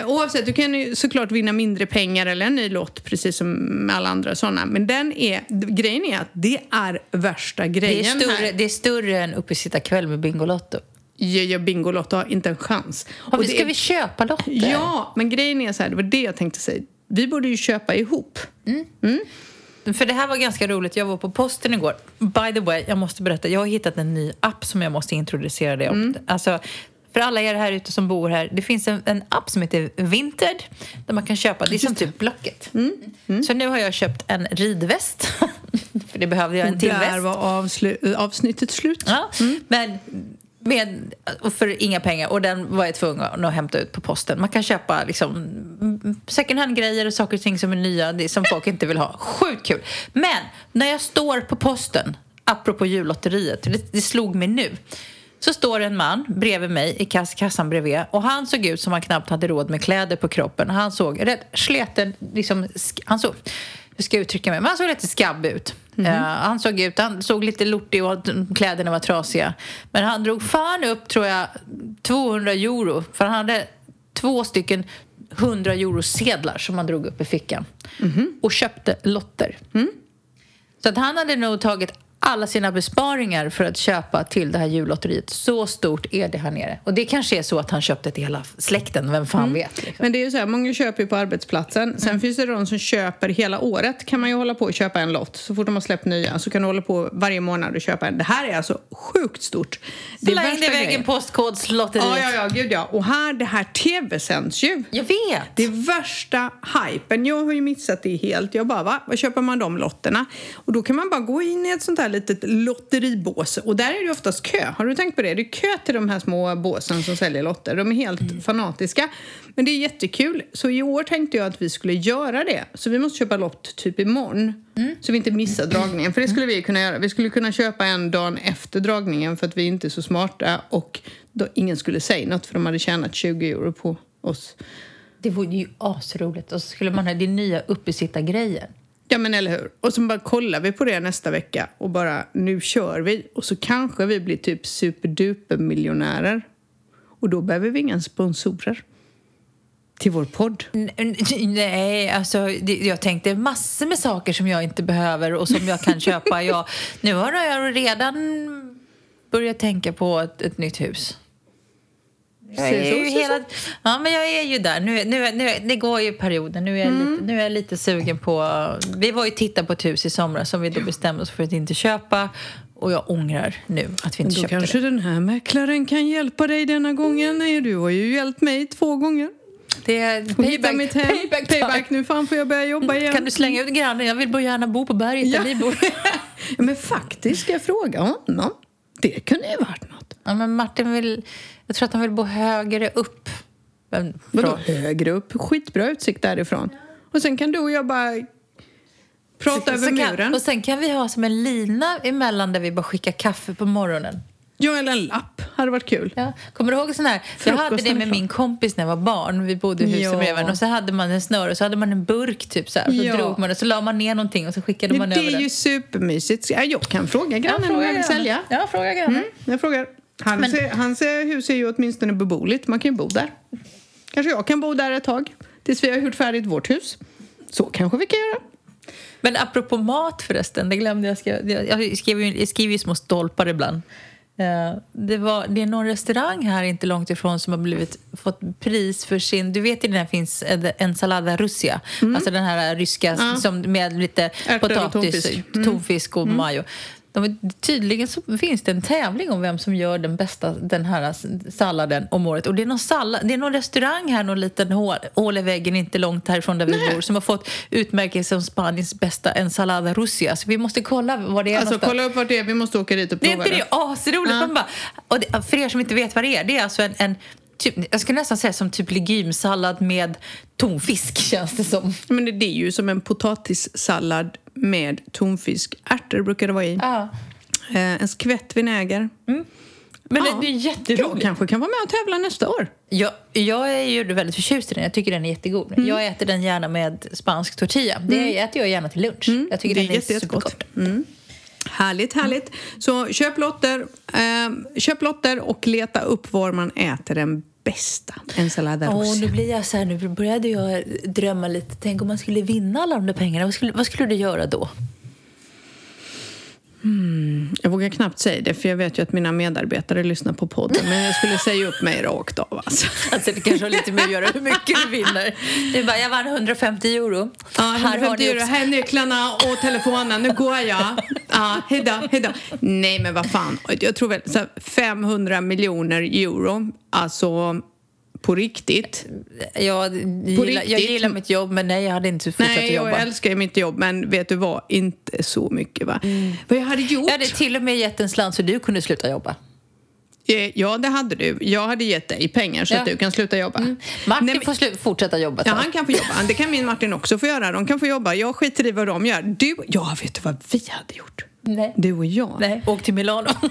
Speaker 2: Eh, oavsett, du kan ju såklart vinna mindre pengar eller en ny lott precis som med alla andra sådana. Men den är, grejen är att det är värsta
Speaker 1: Det är,
Speaker 2: grejen
Speaker 1: större,
Speaker 2: här.
Speaker 1: det är större än uppesittarkväll med Bingolotto.
Speaker 2: Jag gör Bingolotto har inte en chans.
Speaker 1: Har vi, ska vi köpa lotter?
Speaker 2: Ja, men grejen är så här, det var det jag tänkte säga. Vi borde ju köpa ihop.
Speaker 1: För det här var ganska roligt. Jag var på posten igår. By the way, jag måste berätta. Jag har hittat en ny app som jag måste introducera dig om. Alltså, för alla er här ute som bor här. Det finns en, en app som heter Vinted. Där man kan köpa. Det är som typ Blocket. Så nu har jag köpt en ridväst. för det behövde jag en till
Speaker 2: Där
Speaker 1: väst.
Speaker 2: var avslu- avsnittet slut.
Speaker 1: Ja, men med, och för inga pengar. Och den var jag tvungen att hämta ut på posten. Man kan köpa liksom, mm, second hand-grejer och saker och ting som är nya, det som folk inte vill ha. Sjukt kul! Men när jag står på posten, apropå jullotteriet, det, det slog mig nu. Så står en man bredvid mig i kass, kassan bredvid och han såg ut som han knappt hade råd med kläder på kroppen. Han såg rätt sleten, liksom, han såg, hur ska jag uttrycka mig, men han såg lite skabb ut. Eh, han såg ut, han såg lite lortig och kläderna var trasiga. Men han drog fan upp, tror jag, 200 euro. För han hade två stycken 100 euro sedlar som han drog upp i fickan. Och köpte lotter. Så att han hade nog tagit alla sina besparingar för att köpa till det här jullotteriet. Så stort är det här nere. Och det kanske är så att han köpte till hela släkten, vem fan vet. Liksom.
Speaker 2: Men det är ju så här, många köper ju på arbetsplatsen. Sen finns det de som köper hela året. Kan man ju hålla på och köpa en lott. Så fort de har släppt nya så kan du hålla på varje månad och köpa en. Det här är alltså sjukt stort.
Speaker 1: Släng det iväg
Speaker 2: grejen.
Speaker 1: en postkodslotteriet.
Speaker 2: Ja, ja, ja, gud ja. Och här, det här tv-sänds ju.
Speaker 1: Jag vet!
Speaker 2: Det är värsta hypen. Jag har ju missat det helt. Jag bara, va? Vad köper man de lotterna? Och då kan man bara gå in i ett sånt här litet lotteribås. Och där är det oftast kö. Har du tänkt på det? Det är kö till de här små båsen som säljer lotter. De är helt fanatiska. Men det är jättekul. Så i år tänkte jag att vi skulle göra det. Så vi måste köpa lott typ imorgon. Så vi inte missar dragningen. För det skulle vi kunna göra. Vi skulle kunna köpa en dag efter dragningen för att vi inte är så smarta. Och då ingen skulle säga något för de hade tjänat 20 euro på oss.
Speaker 1: Det vore ju asroligt. Och så skulle man ha din nya uppesittargrejen.
Speaker 2: Ja men eller hur. Och så bara kollar vi på det nästa vecka och bara nu kör vi. Och så kanske vi blir typ superduper miljonärer. Och då behöver vi inga sponsorer. Till vår podd.
Speaker 1: Nej, alltså det, jag tänkte massor med saker som jag inte behöver och som jag kan köpa. Jag, nu har jag redan börjat tänka på ett, ett nytt hus. Jag är ju hela, ja, men jag är ju där. Nu, nu, nu, det går ju perioder. Nu är,
Speaker 2: Mm.
Speaker 1: lite, nu är jag lite sugen på... Vi var ju titta på ett hus i somras som vi då bestämde oss för att inte köpa. Och jag ångrar nu att vi inte
Speaker 2: Då
Speaker 1: köpte
Speaker 2: kanske
Speaker 1: det.
Speaker 2: den här mäklaren kan hjälpa dig denna gången. Nej, du har ju hjälpt mig två gånger.
Speaker 1: Det är payback,
Speaker 2: mitt hem.
Speaker 1: payback.
Speaker 2: Payback, nu fan får jag börja jobba igen.
Speaker 1: Kan du slänga ut grannen? Jag vill bara gärna bo på berget
Speaker 2: Ja.
Speaker 1: där vi bor.
Speaker 2: Ja, men faktiskt, ska jag fråga honom? Det kunde ju varit något.
Speaker 1: Ja, men Martin vill... Jag tror att han vill bo högre upp.
Speaker 2: Vadå högre upp? Skitbra utsikt därifrån. Och sen kan du och jag bara prata över
Speaker 1: så
Speaker 2: muren.
Speaker 1: kan, och sen kan vi ha som en lina emellan där vi bara skickar kaffe på morgonen.
Speaker 2: Ja, eller en lapp. Hade varit kul.
Speaker 1: Ja. Kommer du ihåg sån här? Jag hade det
Speaker 2: är
Speaker 1: med min kompis när jag var barn. Vi bodde i huset
Speaker 2: Ja.
Speaker 1: Och så hade man en snöre och så hade man en burk typ så här. Så
Speaker 2: Ja.
Speaker 1: drog man och så la man ner någonting och så skickade
Speaker 2: Det,
Speaker 1: man
Speaker 2: det
Speaker 1: över
Speaker 2: är
Speaker 1: den.
Speaker 2: ju supermysigt. Ja, jag kan fråga grannen om jag vill sälja.
Speaker 1: Ja, fråga grannen.
Speaker 2: Mm, jag frågar. Hans,
Speaker 1: Men-
Speaker 2: hans hus är ju åtminstone beboeligt. Man kan ju bo där. Kanske jag kan bo där ett tag. Tills vi har gjort färdigt vårt hus. Så kanske vi kan göra.
Speaker 1: Men apropå mat förresten, det glömde jag skriva. Jag skriver ju, jag skriver ju små stolpar ibland. Eh, Det, var, det är någon restaurang här inte långt ifrån som har blivit, fått pris för sin... Du vet ju den här finns en- ensalada russia. Alltså den här ryska
Speaker 2: Ja.
Speaker 1: som med lite
Speaker 2: Ärtor
Speaker 1: potatis,
Speaker 2: tonfisk.
Speaker 1: tonfisk och majo. De, tydligen finns det en tävling om vem som gör den bästa den här salladen om året. Och det är någon, sallad, det är någon restaurang här, någon liten hål, hål i väggen inte långt härifrån där vi bor som har fått utmärkelse som Spaniens bästa ensalada russia. Så vi måste kolla vad det är
Speaker 2: Alltså kolla upp vart det är. Vi måste åka dit och
Speaker 1: Det är
Speaker 2: prova
Speaker 1: inte det asroligt?
Speaker 2: Ja.
Speaker 1: Bara, och det, för er som inte vet vad det är, det är alltså en, en typ, jag skulle nästan säga som typ legumsallad med tonfisk känns det som.
Speaker 2: Men det, det är ju som en potatissallad med tonfisk. Ärtor brukar det vara i.
Speaker 1: Ja.
Speaker 2: Eh, en skvätt vinäger.
Speaker 1: Men
Speaker 2: Ja.
Speaker 1: det, det är
Speaker 2: Jag
Speaker 1: jätteroligt.
Speaker 2: kanske kan vara med och tävla nästa år.
Speaker 1: Jag, jag är ju väldigt förtjust i den. Jag tycker den är jättegod.
Speaker 2: Mm.
Speaker 1: Jag äter den gärna med spansk tortilla. Det äter jag gärna till lunch. Jag tycker
Speaker 2: det är
Speaker 1: den är
Speaker 2: jättegott.
Speaker 1: supergott.
Speaker 2: Mm. Härligt, härligt. Så köp lotter, eh, köp lotter och leta upp var man äter den bästa ensalada
Speaker 1: Åh,
Speaker 2: russa.
Speaker 1: nu blir jag så här, nu började jag drömma lite. Tänk om man skulle vinna alla de där pengarna. Vad skulle, vad skulle du göra då?
Speaker 2: Jag vågar knappt säga det, för jag vet ju att mina medarbetare lyssnar på podden. Men jag skulle säga upp mig rakt av. Alltså.
Speaker 1: Alltså det kanske har lite med att göra hur mycket du vinner. Du bara, jag vann 150 euro.
Speaker 2: Ja,
Speaker 1: Här har
Speaker 2: 150
Speaker 1: ni
Speaker 2: euro, här är nycklarna och telefonen, nu går jag. Ja, hejdå, hejdå. Nej, men vad fan. Jag tror väl så här, 500 miljoner euro, alltså på riktigt.
Speaker 1: Jag, gillar, jag gillar mitt jobb, men nej, jag hade inte fortsatt
Speaker 2: Nej,
Speaker 1: jobba.
Speaker 2: jag älskar mitt jobb, men vet du vad? Inte så mycket, va? Vad jag hade gjort?
Speaker 1: Jag hade till och med gett en slant så du kunde sluta jobba.
Speaker 2: Eh, Ja, det hade du. Jag hade gett dig pengar så
Speaker 1: Ja.
Speaker 2: att du kan sluta jobba.
Speaker 1: Martin
Speaker 2: Nej, men-
Speaker 1: får fortsätta jobba.
Speaker 2: Ja,
Speaker 1: så.
Speaker 2: han kan få jobba. Det kan min Martin också få göra. De kan få jobba. Jag skiter i vad de gör. Du, ja, vet du vad vi hade gjort?
Speaker 1: Nej.
Speaker 2: Du och jag.
Speaker 1: Nej, åk till Milano.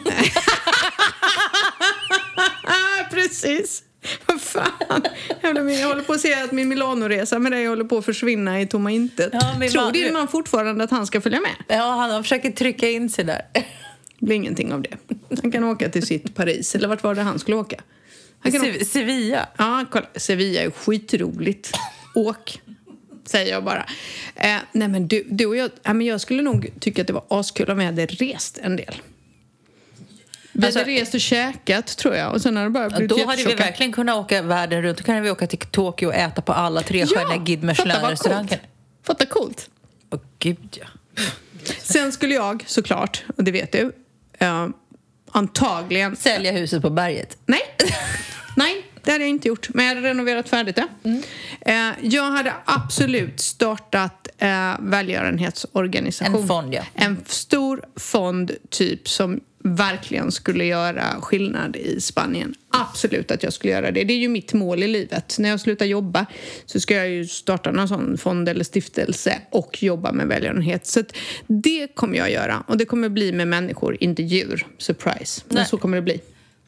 Speaker 2: Precis. Vad fan. Jag håller på att se att min Milanoresa med dig håller på att försvinna i tomma intet.
Speaker 1: Ja,
Speaker 2: Tror
Speaker 1: man-
Speaker 2: din man fortfarande att han ska följa med?
Speaker 1: ja, han han försöker trycka in sig där.
Speaker 2: Det blir ingenting av det. Han kan åka till sitt Paris. Eller vart var det han skulle åka? Han kan.
Speaker 1: Se- Sevilla.
Speaker 2: Ja, kolla. Sevilla är skitroligt. Åk, säger jag bara. Eh, nej, men du, du och jag, ja, men jag skulle nog tycka att det var askul om vi hade rest en del. Vi
Speaker 1: Alltså-
Speaker 2: hade rest och käkat, tror jag. Och sen har det bara
Speaker 1: Ja,
Speaker 2: blivit
Speaker 1: Då hade vi verkligen kunnat åka världen runt. Då kan vi åka till Tokyo och äta på alla trestjärniga Guide
Speaker 2: fatta vad
Speaker 1: Michelin-restauranger.
Speaker 2: Fatta coolt.
Speaker 1: Åh gud, ja.
Speaker 2: Sen skulle jag såklart, och det vet du, eh, antagligen...
Speaker 1: Sälja huset på berget.
Speaker 2: Nej, nej, det hade jag inte gjort. Men jag hade renoverat färdigt det.
Speaker 1: Mm.
Speaker 2: Eh, jag hade absolut startat eh, välgörenhetsorganisation.
Speaker 1: En fond, ja.
Speaker 2: En stor fond, typ, som verkligen skulle göra skillnad i Spanien. Absolut att jag skulle göra det. Det är ju mitt mål i livet. När jag slutar jobba så ska jag ju starta någon sån fond eller stiftelse och jobba med välgörenhet. Så det kommer jag göra. Och det kommer bli med människor, inte djur. Surprise. Men
Speaker 1: Nej.
Speaker 2: så kommer det bli.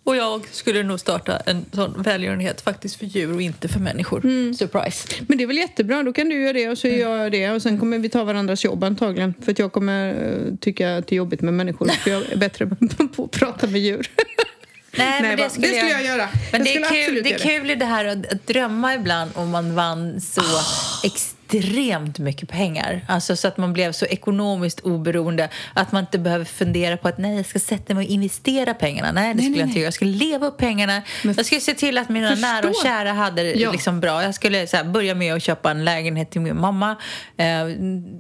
Speaker 1: Och jag skulle nog starta en sån välgörenhet faktiskt för djur och inte för människor.
Speaker 2: Mm.
Speaker 1: Surprise.
Speaker 2: Men det är väl jättebra, då kan du göra det och så gör jag det och sen kommer vi ta varandras jobb antagligen. För att jag kommer eh, tycka att det är jobbigt med människor för jag är bättre på att prata med djur.
Speaker 1: Nej, men
Speaker 2: va?
Speaker 1: det skulle,
Speaker 2: det skulle jag, göra.
Speaker 1: Men
Speaker 2: jag
Speaker 1: det är, kul, det är kul i det här att, att drömma ibland om man vann så extremt mycket pengar. Alltså så att man blev så ekonomiskt oberoende att man inte behöver fundera på att nej, jag ska sätta mig och investera pengarna. Nej, det skulle
Speaker 2: nej,
Speaker 1: jag inte
Speaker 2: nej.
Speaker 1: göra. Jag skulle leva upp pengarna.
Speaker 2: Men
Speaker 1: jag skulle se till att mina
Speaker 2: förstå.
Speaker 1: nära och kära hade det
Speaker 2: Ja.
Speaker 1: liksom bra. Jag skulle så här, börja med att köpa en lägenhet till min mamma. Eh,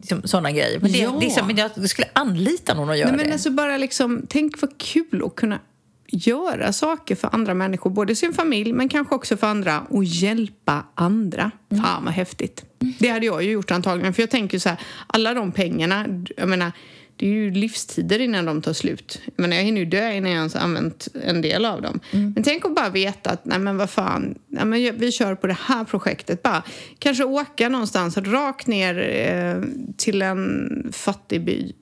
Speaker 1: liksom, sådana grejer. Men det,
Speaker 2: Ja.
Speaker 1: det men jag skulle anlita någon att göra
Speaker 2: Nej, men
Speaker 1: det.
Speaker 2: alltså bara liksom, tänk vad kul att kunna göra saker för andra människor, både sin familj men kanske också för andra och hjälpa andra.
Speaker 1: Mm.
Speaker 2: Fan vad häftigt. Det hade jag ju gjort antagligen, för jag tänker så här, alla de pengarna, jag menar, det är ju livstider innan de tar slut. Jag, menar, jag hinner ju dö innan jag ens använt en del av dem.
Speaker 1: Mm.
Speaker 2: Men tänk att bara veta att, nej men vad fan, nej, men vi kör på det här projektet. Bara, kanske åka någonstans rakt ner eh, till en fattig by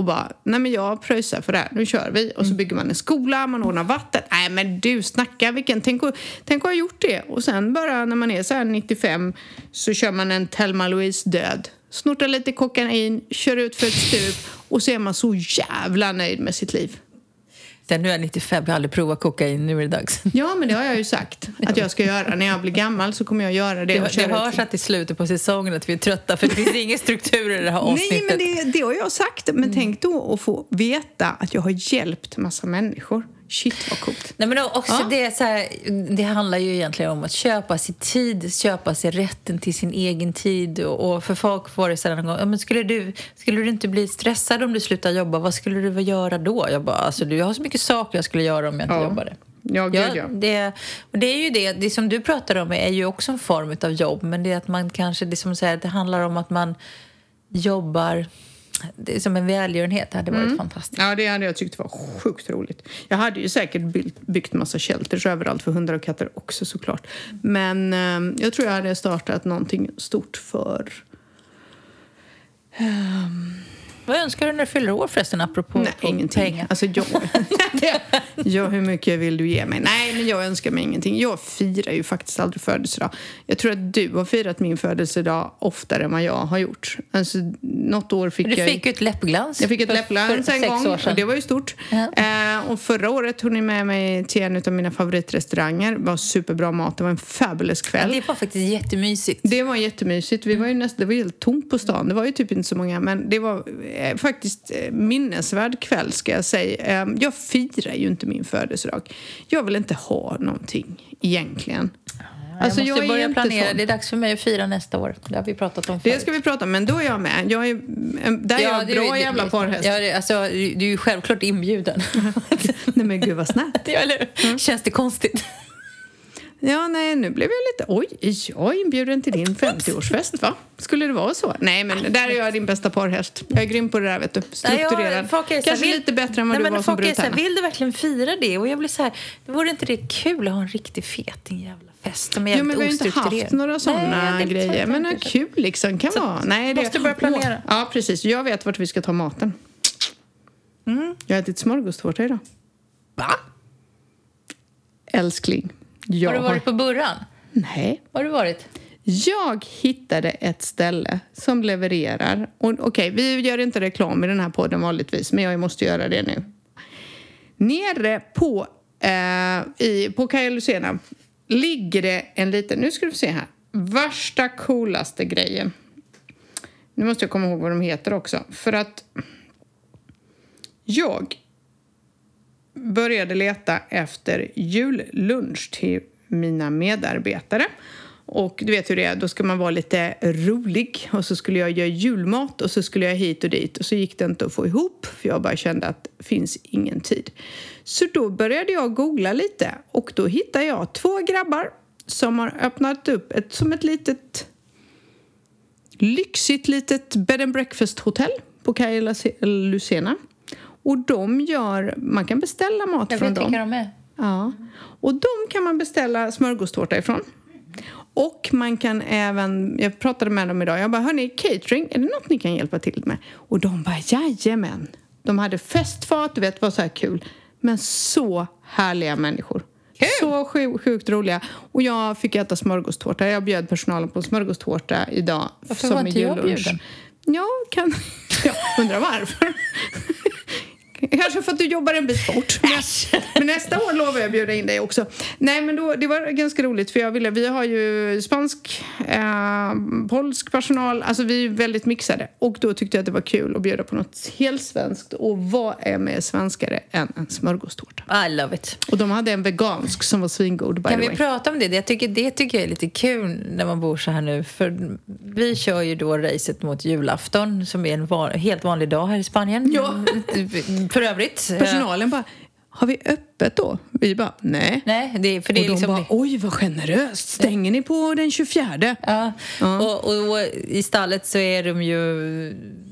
Speaker 2: och bara, nej men jag pröjsar för det här, nu kör vi. Och så bygger man en skola, man ordnar vatten. Nej men du, snacka vilken, tänk att, tänk att ha gjort det. Och sen bara när man är så här 95 så kör man en Thelma Louise död. Snortar lite kokain, kör ut för ett stup och så är man så jävla nöjd med sitt liv.
Speaker 1: Nu är jag 95, jag har aldrig provat kokain, nu är det dags.
Speaker 2: Ja, men det har jag ju sagt att jag ska göra. När jag blir gammal så kommer jag göra det.
Speaker 1: Det, det hörs att i slutet på säsongen att vi är trötta för det finns ingen struktur i det här
Speaker 2: Nej,
Speaker 1: avsnittet.
Speaker 2: men det, det har jag sagt. Men tänk då att få veta att jag har hjälpt massa människor. Shit, vad coolt.
Speaker 1: Nej, men också
Speaker 2: Ja.
Speaker 1: det, så här, det handlar ju egentligen om att köpa sig tid, köpa sig rätten till sin egen tid. Och, och för folk var det så här någon gång, ja, men skulle, du, skulle du inte bli stressad om du slutar jobba? Vad skulle du göra då? Jag bara, alltså, du har så mycket saker jag skulle göra om jag inte
Speaker 2: Ja.
Speaker 1: jobbade.
Speaker 2: Ja, gud, ja.
Speaker 1: det, och det är ju det, det som du pratar om är ju också en form av jobb men det är att man kanske, det som säger, det handlar om att man jobbar det är som en välgörenhet. Det hade varit fantastiskt.
Speaker 2: Ja, det hade jag tyckt var sjukt roligt. Jag hade ju säkert byggt, byggt massa shelters överallt för hundar och katter också såklart. Men eh, jag tror jag hade startat någonting stort för...
Speaker 1: Vad önskar du när du fyller år förresten, apropå
Speaker 2: Nej, ingenting.
Speaker 1: pengar?
Speaker 2: Alltså jag... ja, hur mycket vill du ge mig? Nej, men jag önskar mig ingenting. Jag firar ju faktiskt aldrig födelsedag. Jag tror att du har firat min födelsedag oftare än vad jag har gjort. Alltså, något år fick
Speaker 1: Du
Speaker 2: jag...
Speaker 1: fick ju ett läppglans.
Speaker 2: Jag fick ett läppglans en gång och det var ju stort.
Speaker 1: Ja.
Speaker 2: Eh, och förra året tog ni med mig till en av mina favoritrestauranger. Det var superbra mat. Det var en fabulous kväll.
Speaker 1: Det var faktiskt jättemysigt.
Speaker 2: Det var jättemysigt. Vi var ju nästan, det var helt tomt på stan. Det var ju typ inte så många. Men det var eh, faktiskt eh, minnesvärd kväll ska jag säga. Eh, jag firar ju inte min födelsedag. Jag vill inte ha någonting egentligen. Alltså,
Speaker 1: jag måste
Speaker 2: är
Speaker 1: börja planera.
Speaker 2: sån.
Speaker 1: Det är dags för mig att fira nästa år. Det har vi pratat om
Speaker 2: Det
Speaker 1: förut.
Speaker 2: ska vi prata om, men då är jag med. Jag är, eh, där är jag
Speaker 1: det-
Speaker 2: bra
Speaker 1: det-
Speaker 2: jävla parhäst.
Speaker 1: Ja, det- alltså, du är ju självklart inbjuden.
Speaker 2: Nej men gud vad snällt.
Speaker 1: Ja, eller hur? Känns det konstigt?
Speaker 2: Ja, nej, nu blev jag lite... Oj, är jag inbjuden till din 50-årsfest, va? Skulle det vara så? Nej, men där är jag din bästa parhäst. Jag är grym på det där, vet du. Strukturerad. Kanske
Speaker 1: vill-
Speaker 2: lite bättre än vad
Speaker 1: Nej,
Speaker 2: du
Speaker 1: men
Speaker 2: var som brudtärna.
Speaker 1: Vill du verkligen fira det? Och jag blir så här, vore inte det kul att ha en riktig feting jävla fest som är
Speaker 2: Jo, men vi har inte haft några sådana
Speaker 1: det
Speaker 2: grejer. Men
Speaker 1: inte.
Speaker 2: kul liksom. Kan
Speaker 1: Så
Speaker 2: vara. Nej, det...
Speaker 1: måste börja planera.
Speaker 2: Åh, ja, precis. Jag vet vart vi ska ta maten.
Speaker 1: Mm.
Speaker 2: Jag har ätit smörgåstårta idag.
Speaker 1: Va?
Speaker 2: Älskling. Jag
Speaker 1: Har du varit på Burran?
Speaker 2: Nej.
Speaker 1: Har du varit?
Speaker 2: Jag hittade ett ställe som levererar. Okej, vi gör inte reklam i den här podden vanligtvis, men jag måste göra det nu. Nere på, eh, i, på Kaja Lucena ligger det en liten... Nu ska du få se här. Värsta coolaste grejen. Nu måste jag komma ihåg vad de heter också. För att jag började leta efter jullunch till mina medarbetare. Och du vet hur det är, då ska man vara lite rolig. Och så skulle jag göra julmat och så skulle jag hit och dit. Och så gick det inte att få ihop för jag bara kände att det finns ingen tid. Så då började jag googla lite och då hittade jag två grabbar som har öppnat upp ett, som ett litet lyxigt litet bed and breakfast-hotell på Kaja Lucena. Och de gör, man kan beställa mat
Speaker 1: Jag
Speaker 2: från
Speaker 1: vet
Speaker 2: dem.
Speaker 1: vilka de är.
Speaker 2: Ja. Och de kan man beställa smörgåstårta ifrån. Och man kan även, jag pratade med dem idag, jag bara hörni catering, är det något ni kan hjälpa till med? Och de bara jajamän. De hade festfat, du vet, var så här kul. Men så härliga människor. Så sju- sjukt roliga. Och jag fick äta smörgåstårta. Jag bjöd personalen på smörgåstårta idag.
Speaker 1: Varför
Speaker 2: som
Speaker 1: var inte jag bjuden?
Speaker 2: Ja, kan... Jag undrar varför. Kanske för att du jobbar en bit bort. Men, men nästa år lovar jag att bjuda in dig också. Nej, men då, det var ganska roligt för jag ville, vi har ju spansk, eh, polsk personal, alltså vi är väldigt mixade. Och då tyckte jag att det var kul att bjuda på något helt svenskt. Och vad är mer svenskare än en smörgåstårta?
Speaker 1: I love it.
Speaker 2: Och de hade en vegansk som var svingod by
Speaker 1: Kan
Speaker 2: the
Speaker 1: vi
Speaker 2: way.
Speaker 1: prata om det? Jag tycker, det tycker jag är lite kul när man bor så här nu. För vi kör ju då racet mot julafton som är en van, helt vanlig dag här i Spanien.
Speaker 2: Ja.
Speaker 1: För övrigt.
Speaker 2: Eh, Personalen bara, har vi öppet då? Vi bara, nej.
Speaker 1: Nej, det, för det
Speaker 2: och de
Speaker 1: liksom...
Speaker 2: bara, oj vad generöst, stänger ni på den 24?
Speaker 1: Ja, Och, och, och i stallet så är de ju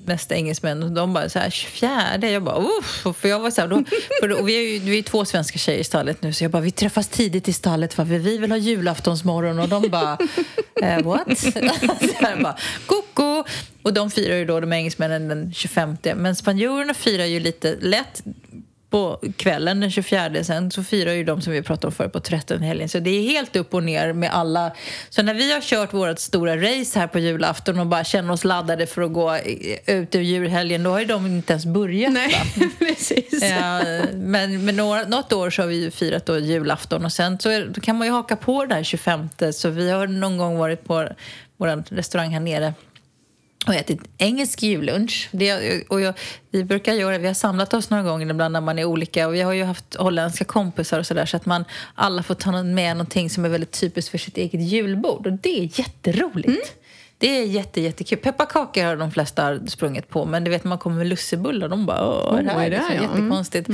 Speaker 1: mest engelsmän och de bara så här 24. Jag bara uff, för jag var så här, då, för och vi är ju vi är två svenska tjejer i stallet nu så jag bara vi träffas tidigt i stallet för vi vill ha julaftonsmorgon och de bara eh, what? så jag bara koko! Och de firar ju då de engelsmännen den 25 men spanjorerna firar ju lite lätt på kvällen den 24 sen så firar ju de som vi pratade om förut på 13 helgen. Så det är helt upp och ner med alla. Så när vi har kört vårt stora race här på julafton och bara känner oss laddade för att gå ut ur julhelgen, då har ju de inte ens börjat.
Speaker 2: Nej, precis.
Speaker 1: Ja, men men några, något år så har vi ju firat då julafton och sen så är, kan man ju haka på det där 25 så vi har någon gång varit på vår restaurang här nere och ätit engelsk jullunch. Det, och jag, vi brukar göra, vi har samlat oss några gånger ibland när man är olika och vi har ju haft holländska kompisar och sådär så att man alla får ta med någonting som är väldigt typiskt för sitt eget julbord och det är jätteroligt. Det är jätte, jättekul. Pepparkakor har de flesta sprungit på men du vet när man kommer med lussebullar de bara åh, det
Speaker 2: Oh,
Speaker 1: här
Speaker 2: är det
Speaker 1: liksom
Speaker 2: ja. Mm.
Speaker 1: jättekonstigt.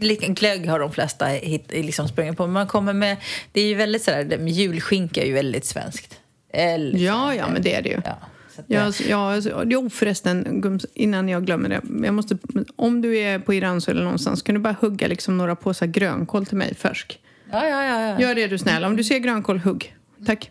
Speaker 1: Lika- Glögg har de flesta hit, liksom sprungit på men man kommer med, det är ju väldigt sådär, det- julskinka är ju väldigt svenskt. Eller,
Speaker 2: Ja, ja, men det är det ju.
Speaker 1: Ja. Så
Speaker 2: Ja,
Speaker 1: det-
Speaker 2: ja, alltså, jo, förresten, innan jag glömmer det. Jag måste, om du är på Iranso eller någonstans, kan du bara hugga liksom några påsar grönkål till mig först?
Speaker 1: ja, ja, ja, ja.
Speaker 2: Gör det du snäll. Om du ser grönkål, hugg. Tack.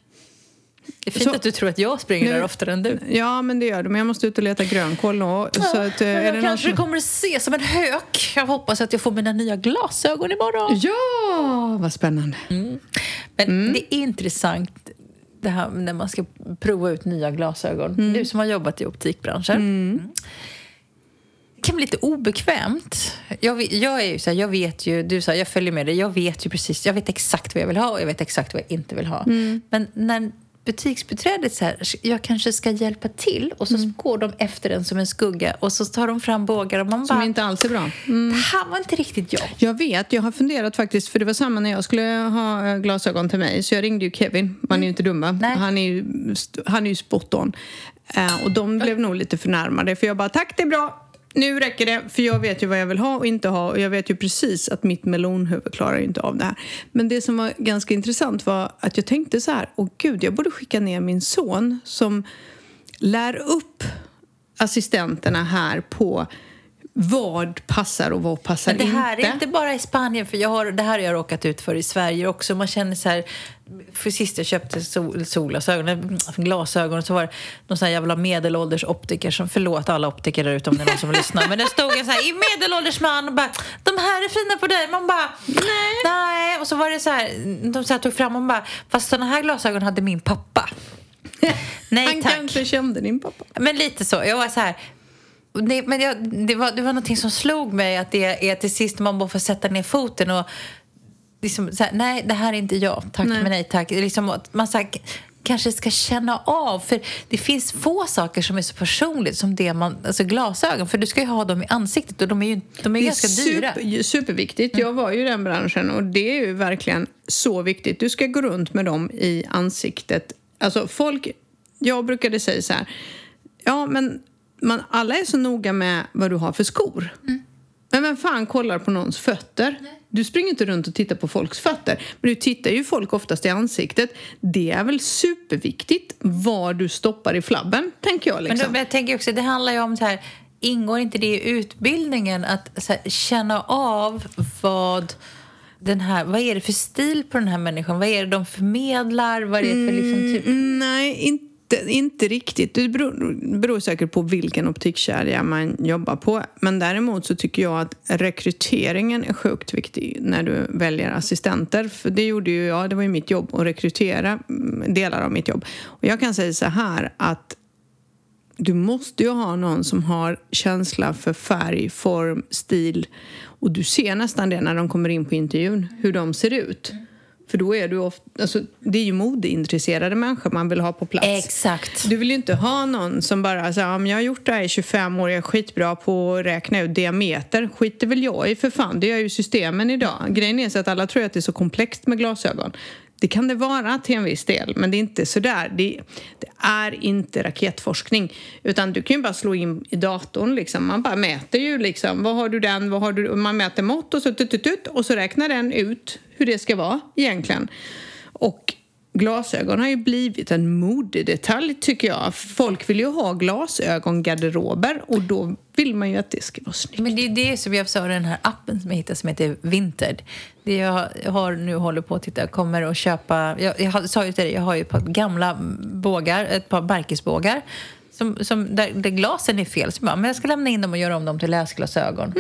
Speaker 1: Det är fint
Speaker 2: Så-
Speaker 1: att du tror att jag springer
Speaker 2: Nu-
Speaker 1: där oftare än du.
Speaker 2: Ja, men det gör du. Men jag måste ut och leta grönkål då. Så att, eh,
Speaker 1: Men
Speaker 2: är det
Speaker 1: kanske
Speaker 2: som...
Speaker 1: kommer att se som en hök. Jag hoppas att jag får mina nya glasögon imorgon.
Speaker 2: Ja, vad spännande.
Speaker 1: Men
Speaker 2: Mm.
Speaker 1: det är intressant det här när man ska prova ut nya glasögon.
Speaker 2: Mm.
Speaker 1: Du som har jobbat i optikbranschen. Mm. Det kan bli lite obekvämt. Jag, jag är ju så här, jag vet ju, du sa jag följer med dig, jag vet ju precis, jag vet exakt vad jag vill ha och jag vet exakt vad jag inte vill ha.
Speaker 2: Mm.
Speaker 1: Men när butiksbiträdet så här, jag kanske ska hjälpa till och så
Speaker 2: Mm.
Speaker 1: går de efter en som en skugga och så tar de fram bågar och man
Speaker 2: Som
Speaker 1: bara,
Speaker 2: inte alls är bra. Mm.
Speaker 1: det här var inte riktigt jag.
Speaker 2: Jag vet, jag har funderat faktiskt, för det var samma när jag skulle ha eh, glasögon till mig. Så jag ringde ju Kevin, man är ju inte dum va?
Speaker 1: Nej.
Speaker 2: Han är ju, han är ju spot on. Eh, och de blev nog lite förnärmade, för jag bara tack det är bra, nu räcker det, för jag vet ju vad jag vill ha och inte ha och jag vet ju precis att mitt melonhuvud klarar inte av det här. Men det som var ganska intressant var att jag tänkte så här, åh gud, jag borde skicka ner min son som lär upp assistenterna här på vad passar och vad passar
Speaker 1: Men det här
Speaker 2: inte.
Speaker 1: är inte bara i Spanien, för jag har, det här har jag råkat ut för i Sverige också. Man känner så här, för sist jag köpte sol, solglasögon, eller glasögon, så var det någon sån här jävla medelålders optiker som, förlåt alla optiker där ute om det är någon som lyssnar, men det stod en så här i medelålders man och bara, de här är fina på dig. Man bara, nej. nej. Och så var det så här, de så här tog fram och bara, fast såna här glasögon hade min pappa. Nej
Speaker 2: Han
Speaker 1: tack.
Speaker 2: kanske kände din pappa.
Speaker 1: Men lite så. Jag var så här... Det, men jag, det, var, det var någonting som slog mig att det är till sist man bara får sätta ner foten och liksom så här, nej det här är inte jag, tack
Speaker 2: Nej.
Speaker 1: men nej tack. Liksom man så här, kanske ska känna av, för det finns få saker som är så personligt som det man, alltså glasögon, för du ska ju ha dem i ansiktet och de är ju de är ganska dyra.
Speaker 2: super, superviktigt. Jag var ju i den branschen och det är ju verkligen så viktigt. Du ska gå runt med dem i ansiktet. Alltså folk, jag brukade säga så här, ja men man, alla är så noga med vad du har för skor. Men vem fan kollar på någons fötter? Du springer inte runt och tittar på folks fötter. Men du tittar ju folk oftast i ansiktet. Det är väl superviktigt vad du stoppar i flabben, tänker jag.
Speaker 1: Men,
Speaker 2: Liksom.
Speaker 1: då, men jag tänker också, det handlar ju om så här, ingår inte det i utbildningen att här, känna av vad den här, vad är det för stil på den här människan? Vad är det de förmedlar? Vad är det för liksom typ...
Speaker 2: Mm, nej, inte, inte riktigt. Det beror, beror säkert på vilken optikkedja man jobbar på. Men däremot så tycker jag att rekryteringen är sjukt viktig när du väljer assistenter. För det gjorde ju jag, det var ju mitt jobb att rekrytera mm, delar av mitt jobb. Och jag kan säga så här att du måste ju ha någon som har känsla för färg, form, stil. Och du ser nästan det när de kommer in på intervjun, hur de ser ut. För då är du ofta, alltså, det är ju modeintresserade människor man vill ha på plats.
Speaker 1: Exakt.
Speaker 2: Du vill ju inte ha någon som bara säger men jag har gjort det här i 25 år, jag är skitbra på att räkna ut diameter. Skiter väl jag i för fan, det gör ju systemen idag. Grejen är så att alla tror att det är så komplext med glasögon. Det kan det vara till en viss del, men det är inte sådär. Det, det är inte raketforskning. Utan du kan ju bara slå in i datorn. Liksom. Man bara mäter ju liksom, vad har du den, vad har du... Man mäter mått och så tut, tut, tut, och så räknar den ut hur det ska vara egentligen. Och glasögon har ju blivit en modedetalj tycker jag. Folk vill ju ha glasögongarderober och då vill man ju att det ska vara snyggt.
Speaker 1: Men det är det som jag sa, den här appen som jag hittade som heter Vinted. Det jag har nu håller på att titta, jag kommer att köpa, jag, jag sa ju till dig, jag har ju ett par gamla bågar, ett par Barkisbågar. Som, som, där, där glasen är fel. Så jag bara, men jag ska lämna in dem och göra om dem till läsglasögon.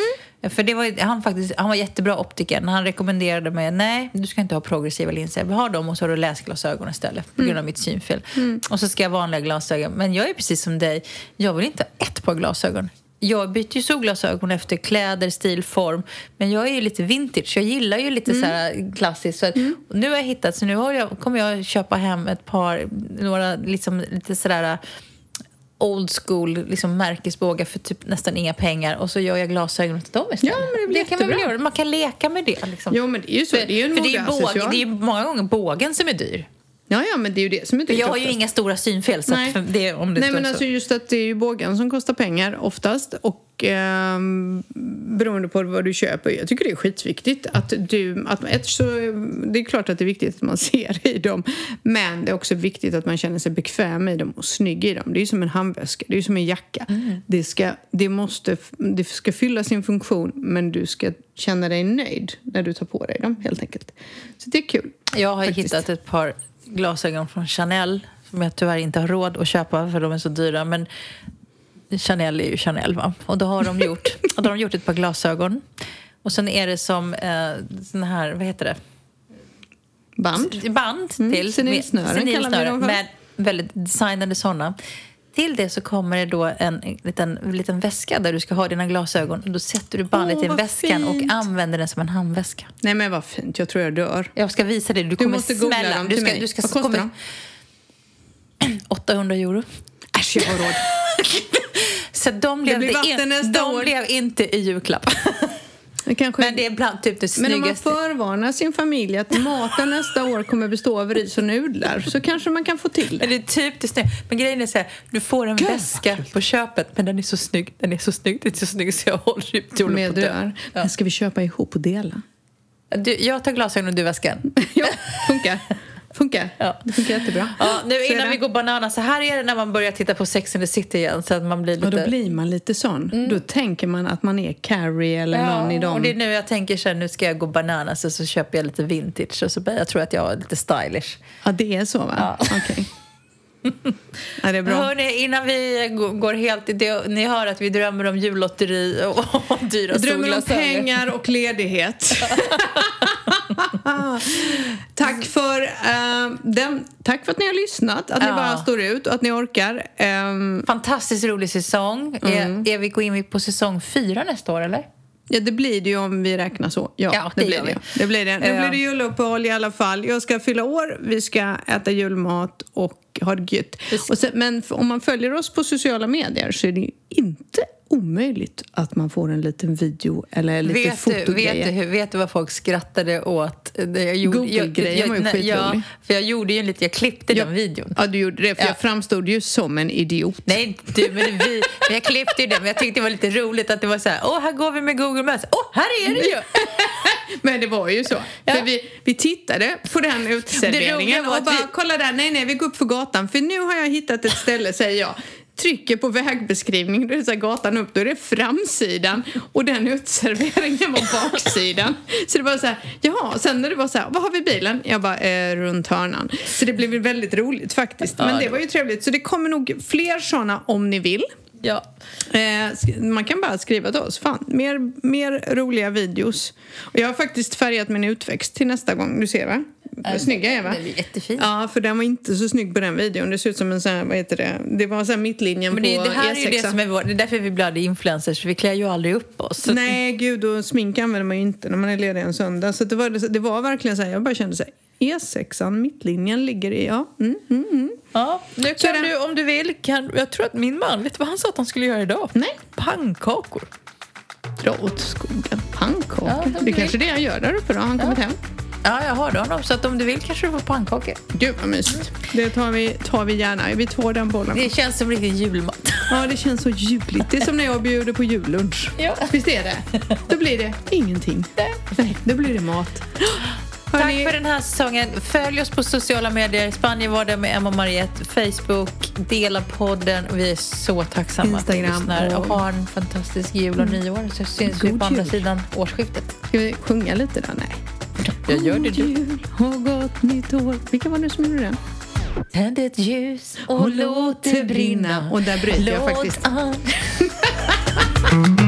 Speaker 1: För det var, han, faktiskt, han var jättebra optiker. Han rekommenderade mig, nej du ska inte ha progressiva linser. Har dem och så har du läsglasögon istället på grund av mitt synfel. Och så ska jag ha vanliga glasögon. Men jag är precis som dig, jag vill inte ha ett par glasögon. Jag byter ju solglasögon efter kläder, stil, form. Men jag är ju lite vintage. Jag gillar ju lite så här klassiskt. Så och nu har jag hittat, så nu har jag, kommer jag köpa hem ett par, några liksom, lite sådär old school liksom märkesbågar för typ nästan inga pengar och så gör jag glasögon till dem istället.
Speaker 2: Ja, men det blir
Speaker 1: kan man väl göra. Man kan leka med det. Liksom.
Speaker 2: Jo men det är ju så,
Speaker 1: för
Speaker 2: det är ju en
Speaker 1: för det är, båg, det är många gånger bågen som är dyr.
Speaker 2: Ja, ja, men det är ju det som är dyrt
Speaker 1: Jag har ju inga stora synfel, så
Speaker 2: Nej.
Speaker 1: det, om det
Speaker 2: Nej, men
Speaker 1: så.
Speaker 2: alltså just att det är ju bågen som kostar pengar oftast och ehm, beroende på vad du köper. Jag tycker det är skitviktigt att du... Att, ett, så, det är klart att det är viktigt att man ser i dem men det är också viktigt att man känner sig bekväm i dem och snygg i dem. Det är ju som en handväska, det är ju som en jacka.
Speaker 1: Mm.
Speaker 2: Det, ska, det, måste, det ska fylla sin funktion men du ska känna dig nöjd när du tar på dig dem helt enkelt. Så det är kul.
Speaker 1: Jag har
Speaker 2: faktiskt.
Speaker 1: hittat ett par glasögon från Chanel som jag tyvärr inte har råd att köpa för de är så dyra. Men Chanel är ju Chanel, va? Och då har de gjort, och då har de gjort ett par glasögon. Och sen är det som eh, sån här, vad heter det?
Speaker 2: Band.
Speaker 1: Band
Speaker 2: Mm,
Speaker 1: till.
Speaker 2: senilsnören
Speaker 1: med-
Speaker 2: kallar vi dem för.
Speaker 1: Med väldigt designade såna. Till det så kommer det då en liten, liten väska där du ska ha dina glasögon. Då sätter du bandet
Speaker 2: Åh,
Speaker 1: i väskan
Speaker 2: fint.
Speaker 1: och använder den som en handväska.
Speaker 2: Nej men vad fint, jag tror jag dör.
Speaker 1: Jag ska visa dig, du kommer
Speaker 2: måste googla
Speaker 1: smälla.
Speaker 2: dem
Speaker 1: du
Speaker 2: till
Speaker 1: ska,
Speaker 2: mig.
Speaker 1: Du ska,
Speaker 2: Vad kostar
Speaker 1: kommer-
Speaker 2: de?
Speaker 1: 800 euro.
Speaker 2: Äsch, jag har råd.
Speaker 1: Så de blev,
Speaker 2: blir vatten
Speaker 1: inte, in,
Speaker 2: nästa
Speaker 1: de
Speaker 2: år.
Speaker 1: blev inte i julklapp.
Speaker 2: Det kanske...
Speaker 1: Men det är bland typ det
Speaker 2: Men om man
Speaker 1: snyggaste.
Speaker 2: förvarnar sin familj att maten nästa år kommer bestå av ris och nudlar så kanske man kan få till
Speaker 1: Men
Speaker 2: det.
Speaker 1: det är typ det snygga. Men grejen är så här, du får en
Speaker 2: vad
Speaker 1: väska på köpet men den är så snygg. Den är så snygg, det är så snygg så jag håller typ till
Speaker 2: Med
Speaker 1: på
Speaker 2: dör. Men ska vi köpa ihop och dela?
Speaker 1: Du, jag tar glasögonen och du väskan.
Speaker 2: Ja, funkar. Funkar.
Speaker 1: Ja.
Speaker 2: Det funkar jättebra.
Speaker 1: Ja, nu
Speaker 2: Så
Speaker 1: innan vi går bananas, så här är det när man börjar titta på Sex and the City igen så att man blir lite...
Speaker 2: Och då blir man lite sån. Då tänker man att man är Carrie eller någon i dem.
Speaker 1: och det är nu jag tänker så här, nu ska jag gå bananas och så köper jag lite vintage och så börjar jag tror att jag är lite stylish.
Speaker 2: Ja, det är så va?
Speaker 1: Ja.
Speaker 2: Okej. Ja, det är bra.
Speaker 1: Hörni, innan vi går helt... Det, ni hör att vi drömmer om jullotteri och, och dyra
Speaker 2: Jag drömmer om
Speaker 1: solglasögon.
Speaker 2: pengar och ledighet. tack, för, eh, den, tack för att ni har lyssnat, att ni
Speaker 1: Ja.
Speaker 2: bara står ut och att ni orkar. Ehm,
Speaker 1: Fantastiskt rolig säsong.
Speaker 2: Mm.
Speaker 1: Är, är vi går in på säsong fyra nästa år, eller?
Speaker 2: ja, det blir det ju om vi räknar så. Ja,
Speaker 1: Ja,
Speaker 2: det,
Speaker 1: det
Speaker 2: blir det. det blir det. Nu blir det juluppehåll i alla fall. Jag ska fylla år, vi ska äta julmat och ha det gött. Sen, men om man följer oss på sociala medier så är det ju inte omöjligt att man får en liten video eller lite
Speaker 1: Vet du,
Speaker 2: fotogrejer.
Speaker 1: vet, du, vet du vad folk skrattade åt?
Speaker 2: Google-grejen var ju skitrolig.
Speaker 1: Ja, för jag gjorde ju lite, jag klippte
Speaker 2: Ja.
Speaker 1: den videon.
Speaker 2: Ja, du gjorde det, för
Speaker 1: Ja.
Speaker 2: jag framstod ju som en idiot.
Speaker 1: Nej, du, men vi, men jag klippte ju den, men jag tyckte det var lite roligt att det var så här, åh, här går vi med Google Maps, åh, här är det ju!
Speaker 2: Men det var ju så.
Speaker 1: Ja.
Speaker 2: För vi, vi tittade på den uteserveringen och bara
Speaker 1: vi-
Speaker 2: kolla där, nej nej vi går upp för gatan för nu har jag hittat ett ställe säger jag. Trycker på vägbeskrivning, då är det så gatan upp, då är det framsidan och den uteserveringen var baksidan. Så det var så här, jaha, sen när det var så här, var har vi bilen? Jag bara, eh, runt hörnan. Så det blev väldigt roligt faktiskt. Men det var ju trevligt, så det kommer nog fler såna om ni vill.
Speaker 1: Ja.
Speaker 2: Eh, man kan bara skriva till oss. Fan, mer, mer roliga videos. Och jag har faktiskt färgat min utväxt till nästa gång. Du ser va? Vad snygg jag är va?
Speaker 1: Den är jättefin.
Speaker 2: Ja, för den var inte så snygg på den videon. Det ser ut som en sån här, vad heter det? Det var så mittlinjen
Speaker 1: Men
Speaker 2: på
Speaker 1: det, det här
Speaker 2: E6.
Speaker 1: är det som är vår, det är därför vi blir influencers, för vi klär ju aldrig upp oss.
Speaker 2: Nej, gud, och smink använder man ju inte när man är ledig en söndag. Så det var, det var verkligen så här, jag bara kände så här, E6an, mittlinjen ligger i, ja. Mm, mm, mm.
Speaker 1: Ja, nu kan
Speaker 2: det-
Speaker 1: du, om du vill, kan, jag tror att min man, vet du vad han sa att han skulle göra idag?
Speaker 2: Nej.
Speaker 1: Pannkakor.
Speaker 2: Dra åt skogen. Pannkakor.
Speaker 1: Ja,
Speaker 2: det är kanske det han gör där uppe då. Han kommit hem?
Speaker 1: Ja, jag hörde honom, så att om du vill kanske du får pannkakor.
Speaker 2: Gud vad mysigt. Det tar vi, tar vi gärna. Vi tar den bollen.
Speaker 1: Det känns som riktig julmat.
Speaker 2: Ja, det känns så juligt. Det är som när jag bjuder på jullunch.
Speaker 1: Ja.
Speaker 2: Visst är det? Då blir det ingenting. Nej, då blir det mat. Hörni,
Speaker 1: Tack för den här säsongen. Följ oss på sociala medier. Spanien var det med Emma och Mariette. Facebook. Dela podden. Vi är så tacksamma att ni
Speaker 2: Instagram
Speaker 1: lyssnar. Och
Speaker 2: och-
Speaker 1: ha en fantastisk jul och nyår. Så syns vi
Speaker 2: God
Speaker 1: på andra
Speaker 2: jul.
Speaker 1: sidan årsskiftet.
Speaker 2: Ska vi sjunga lite då? Nej.
Speaker 1: Jag gör det
Speaker 2: God
Speaker 1: du.
Speaker 2: och gott nytt år. Vilka var det som gjorde den?
Speaker 1: Tänd ett ljus och,
Speaker 2: Och
Speaker 1: låt det brinna.
Speaker 2: Och där bryter jag faktiskt.